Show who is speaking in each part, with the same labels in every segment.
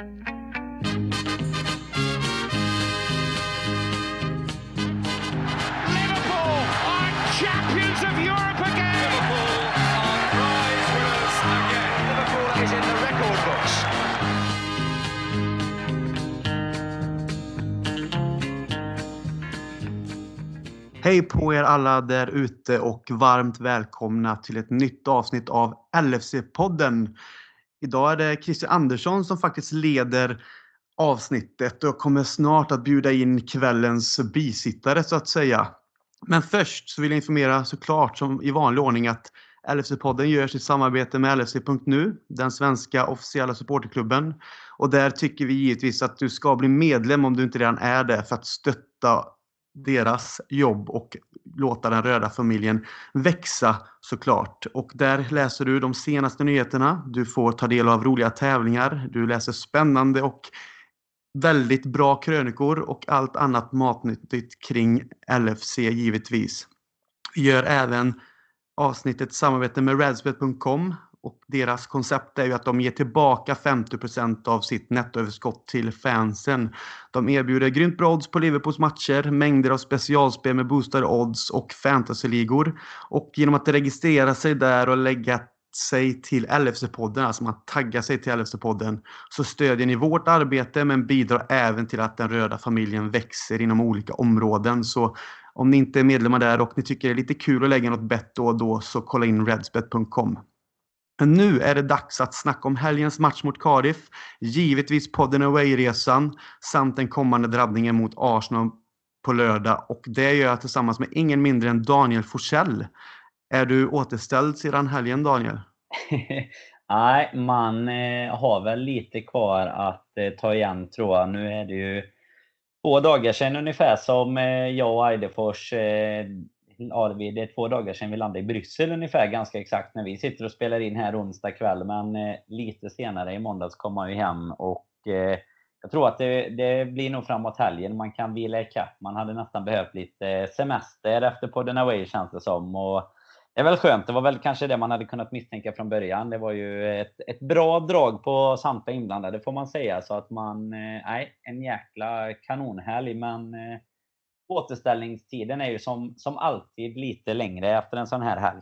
Speaker 1: Liverpool are champions of Europe again. Liverpool are prize winners again. Liverpool is in the record books.
Speaker 2: Hej på er alla där ute och varmt välkomna till ett nytt avsnitt av LFC-podden. Idag är det Christer Andersson som faktiskt leder avsnittet och jag kommer snart att bjuda in kvällens bisittare så att säga. Men först så vill jag informera såklart som i vanlig ordning att LFC-podden görs i samarbete med LFC.nu, den svenska officiella supporterklubben. Och där tycker vi givetvis att du ska bli medlem om du inte redan är det för att stötta deras jobb och låta den röda familjen växa såklart. Och där läser du de senaste nyheterna. Du får ta del av roliga tävlingar. Du läser spännande och väldigt bra krönikor och allt annat matnyttigt kring LFC givetvis. Vi gör även avsnittet samarbete med Radsbet.com och deras koncept är ju att de ger tillbaka 50% av sitt nettoöverskott till fansen. De erbjuder grymt bra odds på Liverpools matcher, mängder av specialspel med boostade odds och fantasyligor. Och genom att registrera sig där och lägga sig till LFC-podden, alltså man taggar sig till LFC-podden, så stödjer ni vårt arbete men bidrar även till att den röda familjen växer inom olika områden. Så om ni inte är medlemmar där och ni tycker det är lite kul att lägga något bett då och då så kolla in redsbet.com. Men nu är det dags att snacka om helgens match mot Cardiff, givetvis podden Away-resan samt den kommande drabbningen mot Arsenal på lördag och det gör jag tillsammans med ingen mindre än Daniel Forsell. Är du återställd sedan helgen Daniel?
Speaker 3: Nej, man eh, har väl lite kvar att eh, ta igen tror jag. Nu är det ju två dagar sedan ungefär som eh, jag och Eidefors ja, det är två dagar sedan vi landade i Bryssel ungefär, ganska exakt, när vi sitter och spelar in här onsdag kväll. Men eh, lite senare i måndags kom han ju hem och eh, jag tror att det, det, blir nog framåt helgen man kan vila ikapp. Man hade nästan behövt lite eh, semester efter podden away känns det som. Och det är väl skönt. Det var väl kanske det man hade kunnat misstänka från början. Det var ju ett, ett bra drag på samtliga inblandade får man säga. Så att man, eh, nej, en jäkla kanonhelg. Men eh, återställningstiden är ju som, som alltid lite längre efter en sån här helg.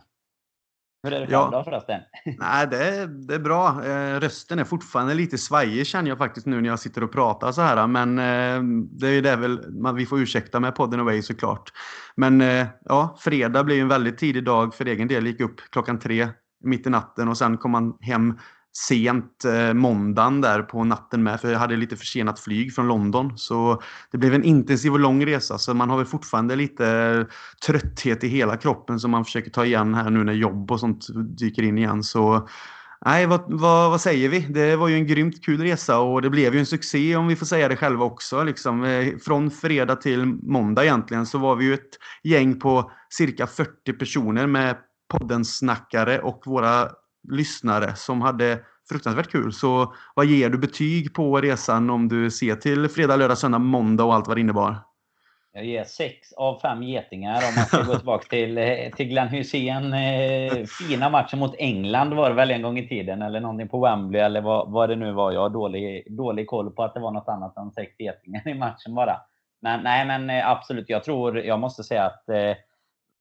Speaker 3: Hur är det ja. då förresten?
Speaker 2: Nej, det är, det är bra. Eh, rösten är fortfarande lite svajig känner jag faktiskt nu när jag sitter och pratar så här. Men eh, det är det väl, man, vi får ursäkta med podden away såklart. Men eh, ja, fredag blir en väldigt tidig dag för egen del. Gick upp klockan tre mitt i natten och sen kom man hem sent eh, måndagen där på natten med, för jag hade lite försenat flyg från London. Så det blev en intensiv och lång resa, så man har väl fortfarande lite eh, trötthet i hela kroppen som man försöker ta igen här nu när jobb och sånt dyker in igen. Så nej, vad, vad, vad säger vi? Det var ju en grymt kul resa och det blev ju en succé om vi får säga det själva också. Liksom. Eh, från fredag till måndag egentligen så var vi ju ett gäng på cirka 40 personer med poddensnackare och våra lyssnare som hade fruktansvärt kul. Så vad ger du betyg på resan om du ser till fredag, lördag, söndag, måndag och allt vad det innebar?
Speaker 3: Jag ger sex av fem getingar om man ska gå tillbaka till, eh, till Glenn Hussein. Eh, fina matchen mot England var det väl en gång i tiden, eller någonting på Wembley eller vad, vad det nu var. Jag har dålig, dålig koll på att det var något annat än sex getingar i matchen bara. Men nej, men eh, absolut. Jag tror, jag måste säga att eh,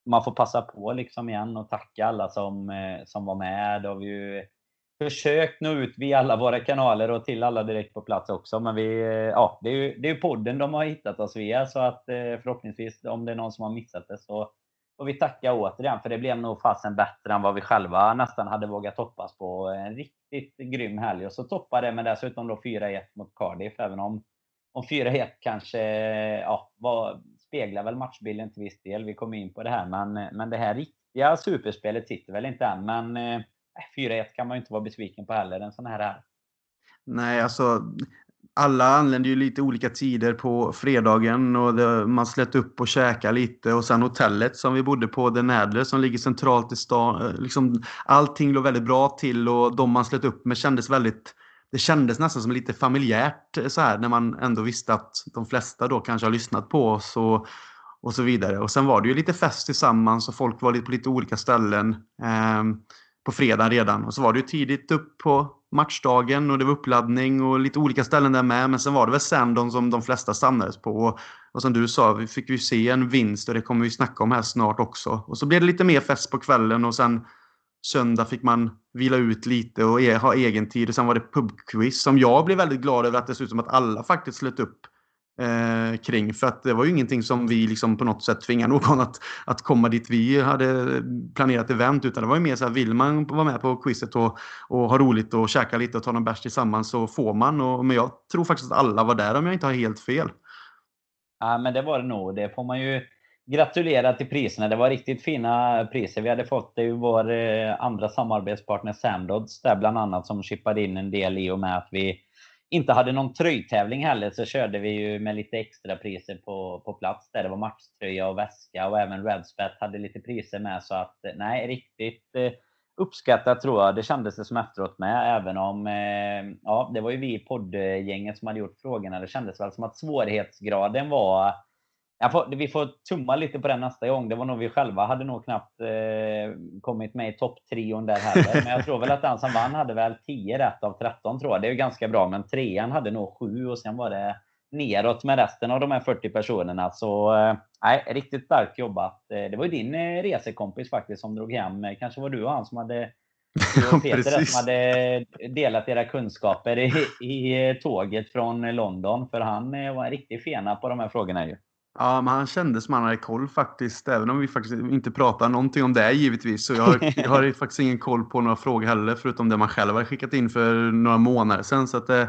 Speaker 3: man får passa på liksom igen och tacka alla som, eh, som var med. Och har vi ju försökt nå ut via alla våra kanaler och till alla direkt på plats också. Men vi, eh, ja, det är ju det är podden de har hittat oss via. Så att eh, förhoppningsvis, om det är någon som har missat det, så får vi tacka återigen. För det blev nog fasen bättre än vad vi själva nästan hade vågat hoppas på. En riktigt grym helg. Och så toppade det med dessutom då 4-1 mot Cardiff. Även om, om 4-1 kanske ja, var speglar väl matchbilden till viss del. Vi kommer in på det här. Men, men det här riktiga superspelet sitter väl inte än. Men eh, 4-1 kan man ju inte vara besviken på heller, en sån här här.
Speaker 2: Nej, alltså alla anlände ju lite olika tider på fredagen och det, man slet upp och käka lite och sen hotellet som vi bodde på, Den Nadler som ligger centralt i stan. Eh, liksom, allting låg väldigt bra till och de man slet upp med kändes väldigt det kändes nästan som lite familjärt så här när man ändå visste att de flesta då kanske har lyssnat på oss och, och så vidare. Och sen var det ju lite fest tillsammans och folk var lite på lite olika ställen. Eh, på fredag redan. Och så var det ju tidigt upp på matchdagen och det var uppladdning och lite olika ställen där med. Men sen var det väl Sandon som de flesta samlades på. Och, och som du sa, vi fick ju se en vinst och det kommer vi snacka om här snart också. Och så blev det lite mer fest på kvällen och sen söndag fick man vila ut lite och e ha egen tid. Och sen var det pubquiz som jag blev väldigt glad över att det ser ut som att alla faktiskt slöt upp eh, kring. För att det var ju ingenting som vi liksom på något sätt tvingade någon att, att komma dit vi hade planerat event. Utan det var ju mer så här, vill man vara med på quizet och, och ha roligt och käka lite och ta någon bärs tillsammans så får man. Och, men jag tror faktiskt att alla var där om jag inte har helt fel.
Speaker 3: Ja, men det var det nog. Det får man ju gratulera till priserna. Det var riktigt fina priser vi hade fått. Det var vår eh, andra samarbetspartner Samdods där bland annat som chippade in en del i och med att vi inte hade någon tröjtävling heller så körde vi ju med lite extra priser på, på plats där. Det var matchtröja och väska och även Redspet hade lite priser med så att eh, nej, riktigt eh, uppskattat tror jag. Det kändes det som efteråt med, även om ja, det var ju vi i poddgänget som hade gjort frågorna. Det kändes väl som att svårighetsgraden var Får, vi får tumma lite på den nästa gång. Det var nog vi själva hade nog knappt eh, kommit med i topptrion där heller. Men jag tror väl att den som vann hade väl 10 rätt av 13 tror jag. Det är ju ganska bra. Men trean hade nog 7 och sen var det neråt med resten av de här 40 personerna. Så eh, nej, riktigt starkt jobbat. Eh, det var ju din eh, resekompis faktiskt som drog hem. Kanske var du och han som hade och Peter som hade delat era kunskaper i, i tåget från London. För han var en riktig fena på de här frågorna ju.
Speaker 2: Ja, men han kände som han hade koll faktiskt. Även om vi faktiskt inte pratar någonting om det givetvis. Så jag har, jag har faktiskt ingen koll på några frågor heller. Förutom det man själv har skickat in för några månader sedan. Så att det,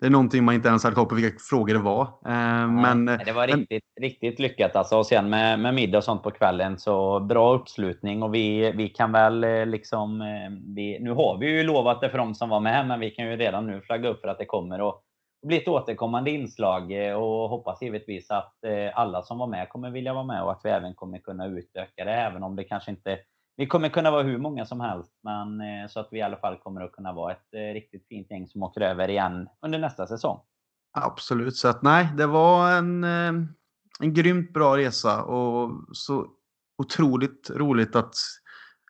Speaker 2: det är någonting man inte ens hade koll på vilka frågor det var. Eh, men,
Speaker 3: det var riktigt, men... riktigt lyckat alltså. Och sen med, med middag och sånt på kvällen så bra uppslutning. Och vi, vi kan väl eh, liksom... Eh, vi, nu har vi ju lovat det för de som var med. Men vi kan ju redan nu flagga upp för att det kommer. Och bli ett återkommande inslag eh, och hoppas givetvis att eh, alla som var med kommer vilja vara med och att vi även kommer kunna utöka det, även om det kanske inte vi kommer kunna vara hur många som helst, men eh, så att vi i alla fall kommer att kunna vara ett riktigt fint gäng som åker över igen under nästa säsong.
Speaker 2: Absolut, så att nej, det var en, en grymt bra resa och så otroligt roligt att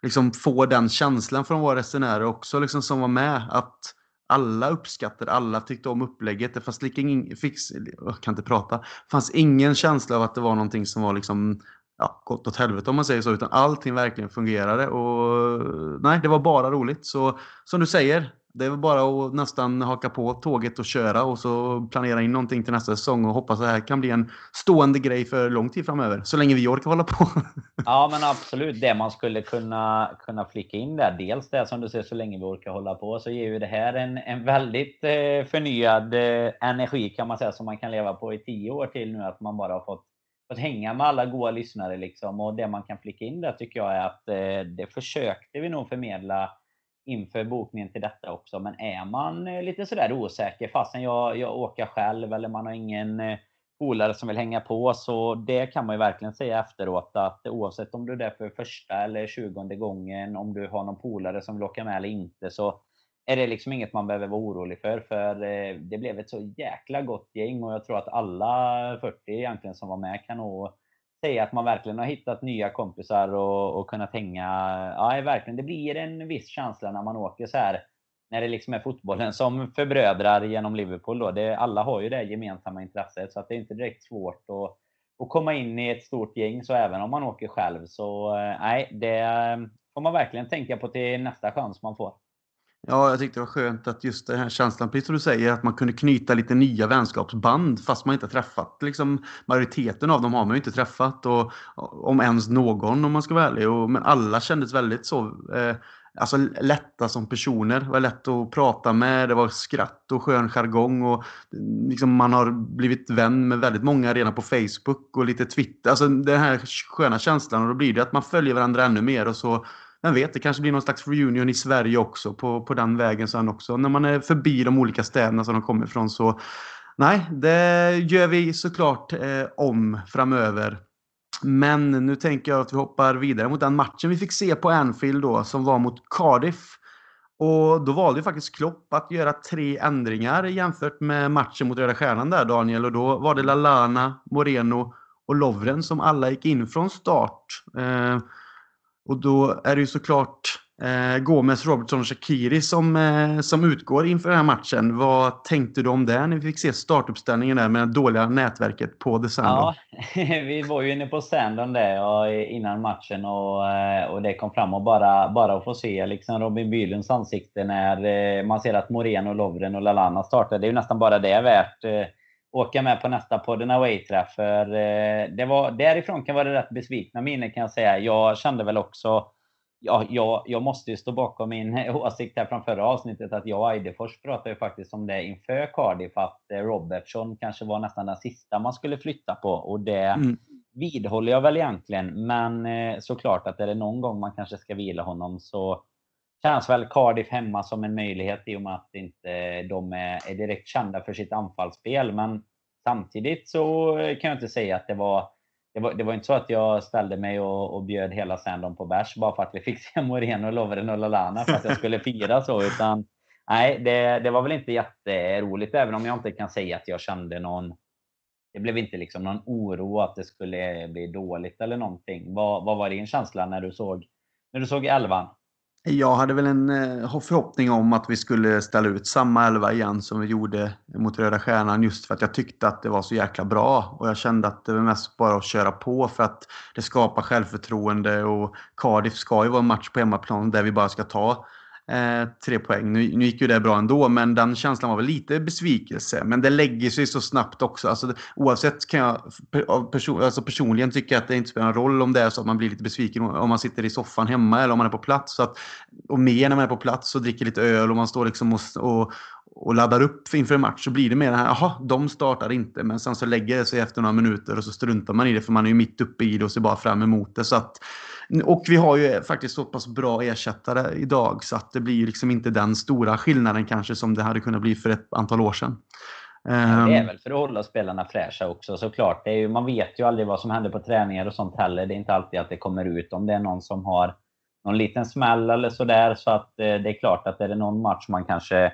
Speaker 2: liksom få den känslan från våra resenärer också liksom som var med. Att alla uppskattade, alla tyckte om upplägget. Det fanns lika ingen, fix, jag kan inte prata. Fanns ingen känsla av att det var någonting som var liksom ja, gått åt helvete om man säger så, utan allting verkligen fungerade och nej, det var bara roligt. Så som du säger, det är väl bara att nästan haka på tåget och köra och så planera in någonting till nästa säsong och hoppas att det här kan bli en stående grej för lång tid framöver. Så länge vi orkar hålla på.
Speaker 3: Ja, men absolut. Det man skulle kunna, kunna flika in där. Dels det som du säger, så länge vi orkar hålla på, så ger ju det här en, en väldigt eh, förnyad eh, energi kan man säga som man kan leva på i tio år till nu. Att man bara har fått, fått hänga med alla goa lyssnare liksom. Och det man kan flika in där tycker jag är att eh, det försökte vi nog förmedla inför bokningen till detta också. Men är man eh, lite sådär osäker, fastän jag, jag åker själv eller man har ingen eh, polare som vill hänga på, så det kan man ju verkligen säga efteråt att oavsett om du är där för första eller tjugonde gången, om du har någon polare som vill åka med eller inte, så är det liksom inget man behöver vara orolig för. För eh, det blev ett så jäkla gott gäng och jag tror att alla 40 egentligen som var med kan nog säga att man verkligen har hittat nya kompisar och, och kunnat hänga. Ja, verkligen. Det blir en viss känsla när man åker så här. När det liksom är fotbollen som förbrödrar genom Liverpool. Då. Det, alla har ju det gemensamma intresset så att det är inte direkt svårt att, att komma in i ett stort gäng. Så även om man åker själv så eh, nej, det eh, får man verkligen tänka på till nästa chans man får.
Speaker 2: Ja, jag tyckte det var skönt att just den här känslan, precis som du säger, att man kunde knyta lite nya vänskapsband fast man inte träffat. Liksom, majoriteten av dem har man ju inte träffat, och, om ens någon om man ska vara ärlig. Och, men alla kändes väldigt så eh, alltså, lätta som personer. Det var lätt att prata med, det var skratt och skön jargong. Och, liksom, man har blivit vän med väldigt många redan på Facebook och lite Twitter. Alltså den här sköna känslan och då blir det att man följer varandra ännu mer och så vem vet, det kanske blir någon slags reunion i Sverige också på, på den vägen sen också. När man är förbi de olika städerna som de kommer ifrån så nej, det gör vi såklart eh, om framöver. Men nu tänker jag att vi hoppar vidare mot den matchen vi fick se på Anfield då som var mot Cardiff. Och då valde ju faktiskt Klopp att göra tre ändringar jämfört med matchen mot Röda Stjärnan där Daniel. Och då var det Lalana, Moreno och Lovren som alla gick in från start. Eh, och då är det ju såklart Eh, Gomes, Robertson och Shakiri som, eh, som utgår inför den här matchen. Vad tänkte du om det när vi fick se startuppställningen där med det dåliga nätverket på The Sandon?
Speaker 3: Ja, vi var ju inne på Sandon där och innan matchen och, eh, och det kom fram och bara, bara att få se liksom Robin Bylunds ansikte när eh, man ser att Moreno, Lovren och Lalana startar. Det är ju nästan bara det värt. Eh, Eh, åka med på nästa podden away-träff. För det var, därifrån kan vara rätt besvikna miner kan jag säga. Jag kände väl också ja, jag, jag måste ju stå bakom min åsikt här från förra avsnittet att jag och Eidefors pratade ju faktiskt om det inför Cardiff att eh, Robertson kanske var nästan den sista man skulle flytta på och det mm. vidhåller jag väl egentligen. Men eh, såklart att är det någon gång man kanske ska vila honom så känns väl Cardiff hemma som en möjlighet i och med att inte de är, är direkt kända för sitt anfallsspel. Men samtidigt så kan jag inte säga att det var det var, det var inte så att jag ställde mig och, och bjöd hela Sandon på bärs bara för att vi fick se Moreno, Lovren och Lallana för att jag skulle fira så. Utan, nej, det, det var väl inte jätteroligt, även om jag inte kan säga att jag kände någon... Det blev inte liksom någon oro att det skulle bli dåligt eller någonting. Vad, vad var din känsla när du såg, när du såg elvan?
Speaker 2: Jag hade väl en eh, förhoppning om att vi skulle ställa ut samma elva igen som vi gjorde mot Röda Stjärnan just för att jag tyckte att det var så jäkla bra. Och jag kände att det var mest bara att köra på för att det skapar självförtroende och Cardiff ska ju vara en match på hemmaplan där vi bara ska ta eh, tre poäng. Nu, nu gick ju det bra ändå, men den känslan var väl lite besvikelse. Men det lägger sig så snabbt också. Alltså, oavsett kan jag perso alltså personligen tycka att det inte spelar någon roll om det är så att man blir lite besviken om man sitter i soffan hemma eller om man är på plats. Så att, och mer när man är på plats och dricker lite öl och man står liksom och, och och laddar upp inför en match så blir det mer det här, jaha, de startar inte. Men sen så lägger det sig efter några minuter och så struntar man i det för man är ju mitt uppe i det och ser bara fram emot det. Så att och vi har ju faktiskt så pass bra ersättare idag så att det blir liksom inte den stora skillnaden kanske som det hade kunnat bli för ett antal år sedan.
Speaker 3: Ja, det är ehm. väl för att hålla spelarna fräscha också såklart. Det är ju, man vet ju aldrig vad som händer på träningar och sånt heller. Det är inte alltid att det kommer ut om det är någon som har någon liten smäll eller sådär. Så att eh, det är klart att är det någon match man kanske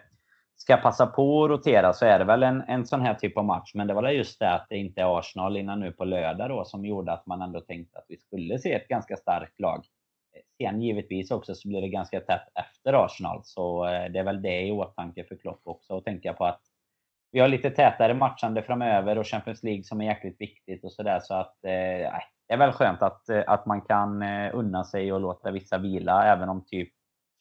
Speaker 3: ska passa på att rotera så är det väl en, en sån här typ av match. Men det var just det att det inte är Arsenal innan nu på lördag då som gjorde att man ändå tänkte att vi skulle se ett ganska starkt lag. Sen givetvis också så blir det ganska tätt efter Arsenal. Så eh, det är väl det i åtanke för Klopp också. att tänka på att vi har lite tätare matchande framöver och Champions League som är jäkligt viktigt och sådär. Så att eh, det är väl skönt att, eh, att man kan eh, unna sig och låta vissa vila även om typ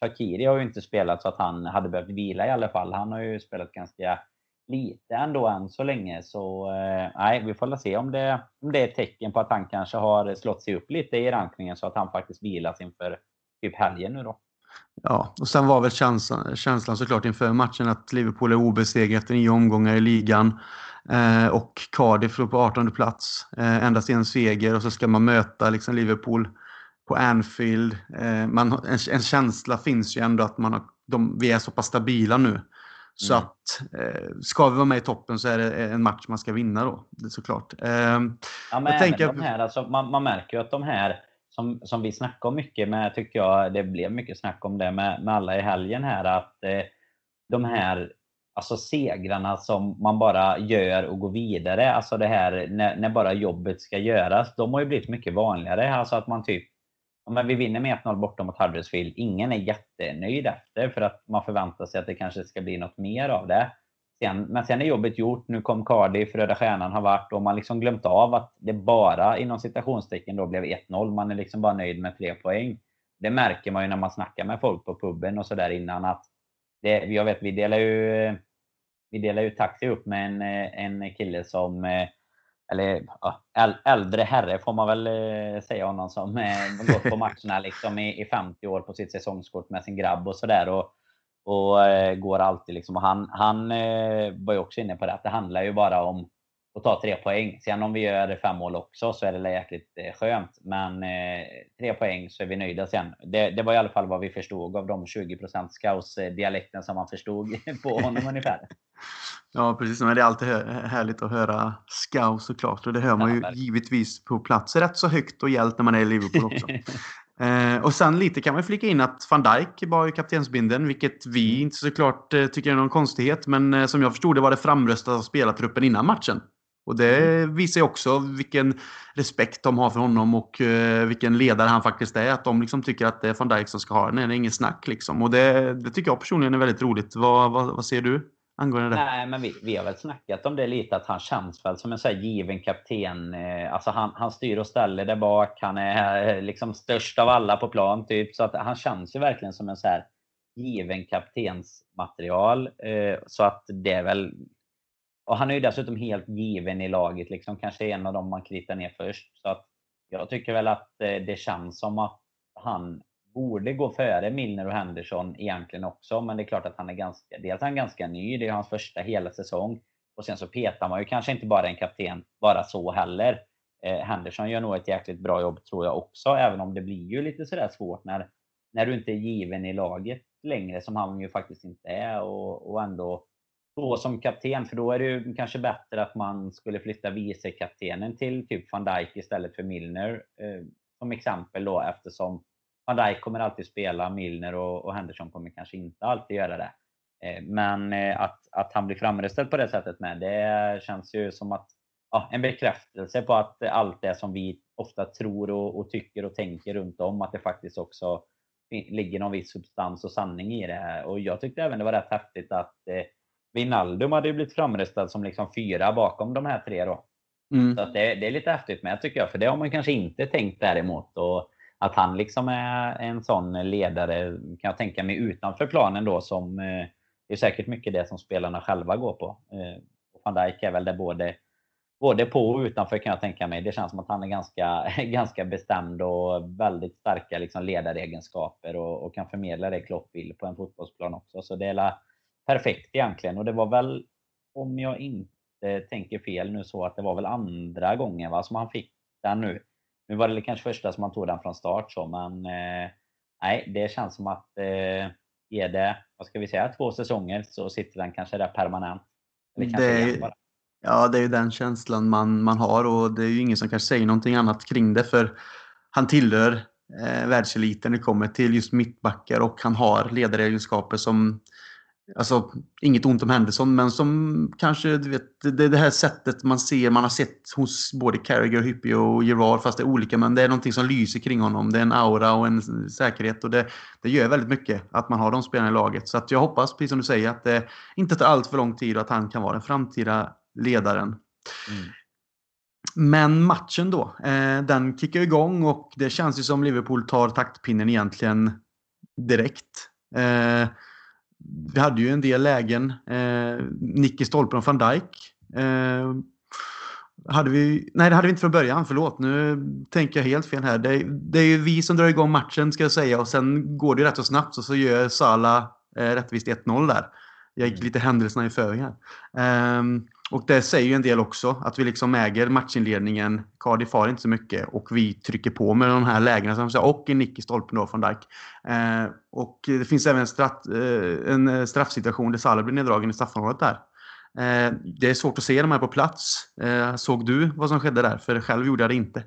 Speaker 3: Shakiri har ju inte spelat så att han hade behövt vila i alla fall. Han har ju spelat ganska lite ändå än så länge. Så eh, nej, vi får väl se om det, om det är ett tecken på att han kanske har slått sig upp lite i rankningen så att han faktiskt vilas inför typ helgen nu då.
Speaker 2: Ja, och sen var väl känslan, känslan såklart inför matchen att Liverpool är obesegrat efter nio omgångar i ligan. Eh, och Cardiff låg på 18 plats. Eh, endast en seger och så ska man möta liksom Liverpool på Anfield. Eh, man, en, en, känsla finns ju ändå att man har, de, vi är så pass stabila nu. Så mm. att eh, ska vi vara med i toppen så är det en match man ska vinna då, det såklart. Eh, ja,
Speaker 3: men jag tänker... de här, alltså, man, man, märker ju att de här som, som vi snackar om mycket med, tycker jag, det blev mycket snack om det med, med alla i helgen här, att eh, de här alltså segrarna som man bara gör och går vidare, alltså det här när, när bara jobbet ska göras, de har ju blivit mycket vanligare. Alltså att man typ men vi vinner med 1-0 borta mot Huddersfield. Ingen är jättenöjd efter för att man förväntar sig att det kanske ska bli något mer av det. Sen, men sen är jobbet gjort. Nu kom Cardiff, Röda Stjärnan har varit och man liksom glömt av att det bara inom citationstecken då blev 1-0. Man är liksom bara nöjd med tre poäng. Det märker man ju när man snackar med folk på puben och sådär innan att det, jag vet, vi delar ju vi delar ju taxi upp med en, en kille som eh, eller äldre herre får man väl eh, säga honom som eh, gått på matcherna liksom i, i 50 år på sitt säsongskort med sin grabb och sådär. Och, och eh, går alltid liksom. Och han, han eh, var ju också inne på det att det handlar ju bara om att ta tre poäng. Sen om vi gör fem mål också så är det jäkligt eh, skönt. Men eh, tre poäng så är vi nöjda sen. Det, det, var i alla fall vad vi förstod av de 20% scouse-dialekten som man förstod på honom ungefär.
Speaker 2: Ja, precis. Men det är alltid härligt att höra scouse såklart. Och det hör man ju ja, givetvis på plats rätt så högt och gällt när man är i Liverpool också. Eh, och sen lite kan man flika in att van Dijk var ju kaptensbinden, vilket vi mm. inte såklart eh, tycker är någon konstighet. Men eh, som jag förstod det var det framröstat av spelartruppen innan matchen. Och det visar ju också vilken respekt de har för honom och uh, vilken ledare han faktiskt är. Att de liksom tycker att det är van Dijk som ska ha den. Det är inget snack liksom. Och det, det tycker jag personligen är väldigt roligt. Vad, vad, vad ser du? angående det?
Speaker 3: Nej, men vi, vi har väl snackat om det lite, att han känns väl som en så given kapten. Eh, alltså han, han styr och ställer där bak. Han är eh, liksom störst av alla på plan, typ. Så att han känns ju verkligen som en så här given kaptensmaterial. Eh, så att det är väl... Och han är ju dessutom helt given i laget, liksom kanske en av dem man kritar ner först. Så att jag tycker väl att eh, det känns som att han borde gå före Milner och Henderson egentligen också. Men det är klart att han är ganska, dels är han ganska ny, det är hans första hela säsong. Och sen så petar man ju kanske inte bara en kapten bara så heller. Eh, Henderson gör nog ett jäkligt bra jobb tror jag också, även om det blir ju lite sådär svårt när, när du inte är given i laget längre, som han ju faktiskt inte är, och, och ändå stå som kapten, för då är det ju kanske bättre att man skulle flytta vicekaptenen till typ van Dijk istället för Milner. Eh, som exempel då eftersom van Dijk kommer alltid spela, Milner och, och Henderson kommer kanske inte alltid göra det. Eh, men eh, att, att han blir framröstad på det sättet med, det känns ju som att ja, en bekräftelse på att allt det som vi ofta tror och, och, tycker och tänker runt om, att det faktiskt också ligger någon viss substans och sanning i det. Och jag tyckte även det var rätt häftigt att eh, Wijnaldum hade blivit framröstad som liksom fyra bakom de här tre då. Mm. Så det, det, är lite häftigt med tycker jag, för det har man kanske inte tänkt däremot. Och att han liksom är en sån ledare, kan jag tänka mig, utanför planen då som eh, det är säkert mycket det som spelarna själva går på. Eh, van Dijk är väl det både, både på och utanför kan jag tänka mig. Det känns som att han är ganska, ganska bestämd och väldigt starka liksom, ledaregenskaper och, och kan förmedla det Klopp vill på en fotbollsplan också. Så det är perfekt egentligen. Och det var väl, om jag inte tänker fel nu, så att det var väl andra gången va, som han fick den nu. Nu var det kanske första som man tog den från start så, men eh, nej, det känns som att eh, är det, vad ska vi säga, två säsonger så sitter den kanske där permanent.
Speaker 2: det är, ja, det är ju den känslan man, man har och det är ju ingen som kanske säger någonting annat kring det för han tillhör eh, världseliten när det kommer till just mittbackar och han har ledaregenskaper som Alltså, inget ont om Henderson, men som kanske, du vet, det, det här sättet man ser, man har sett hos både Carragher, Hyppie och Gerard, fast det är olika, men det är någonting som lyser kring honom. Det är en aura och en säkerhet och det, det gör väldigt mycket att man har de spelarna i laget. Så att jag hoppas, precis som du säger, att det inte tar allt för lång tid och att han kan vara den framtida ledaren. Mm. Men matchen då, eh, den kickar igång och det känns ju som Liverpool tar taktpinnen egentligen direkt. Eh, vi hade ju en del lägen. Eh, nick i stolpen och van Dijk. Eh, hade vi, nej, det hade vi inte från början. Förlåt, nu tänker jag helt fel här. Det, det är ju vi som drar igång matchen ska jag säga och sen går det rätt så snabbt och så gör Sala eh, rättvist 1-0 där. Jag gick mm. lite händelserna i förväg här. Um, och det säger ju en del också, att vi liksom äger matchinledningen. Cardiff har inte så mycket och vi trycker på med de här lägena som säger, och en nick i stolpen då från Dijk. Eh, och det finns även en, straff, eh, en eh, straffsituation där Salah blir neddragen i straffområdet där. Eh, det är svårt att se de här på plats. Eh, såg du vad som skedde där? För själv gjorde jag det inte.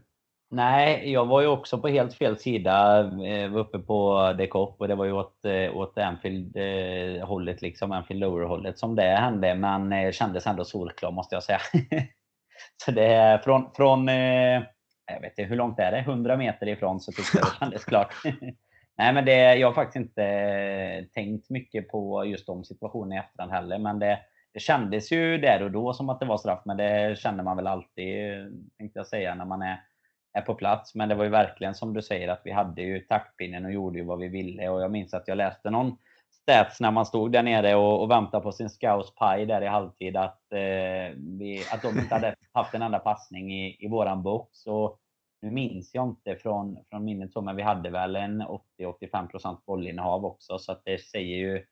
Speaker 3: Nej, jag var ju också på helt fel sida. Eh, var uppe på The Cop och det var ju åt, eh, åt Anfield-hållet, eh, liksom, Anfield Lower-hållet som det hände. Men kändes ändå solklar måste jag säga. så det är från, från jag vet inte, hur långt är det? 100 meter ifrån så tyckte jag det kändes klart. Nej, men det, jag har faktiskt inte tänkt mycket på just de situationerna i efterhand heller. Men det, det kändes ju där och då som att det var straff, men det känner man väl alltid, tänkte jag säga, när man är är på plats. Men det var ju verkligen som du säger att vi hade ju taktpinnen och gjorde ju vad vi ville. Och jag minns att jag läste någon stats när man stod där nere och, och väntade på sin scouse pie där i halvtid att, eh, vi, att de inte hade haft en enda passning i, i våran box. Och nu minns jag inte från, från minnet så, men vi hade väl en 80-85% bollinnehav också. Så att det säger ju,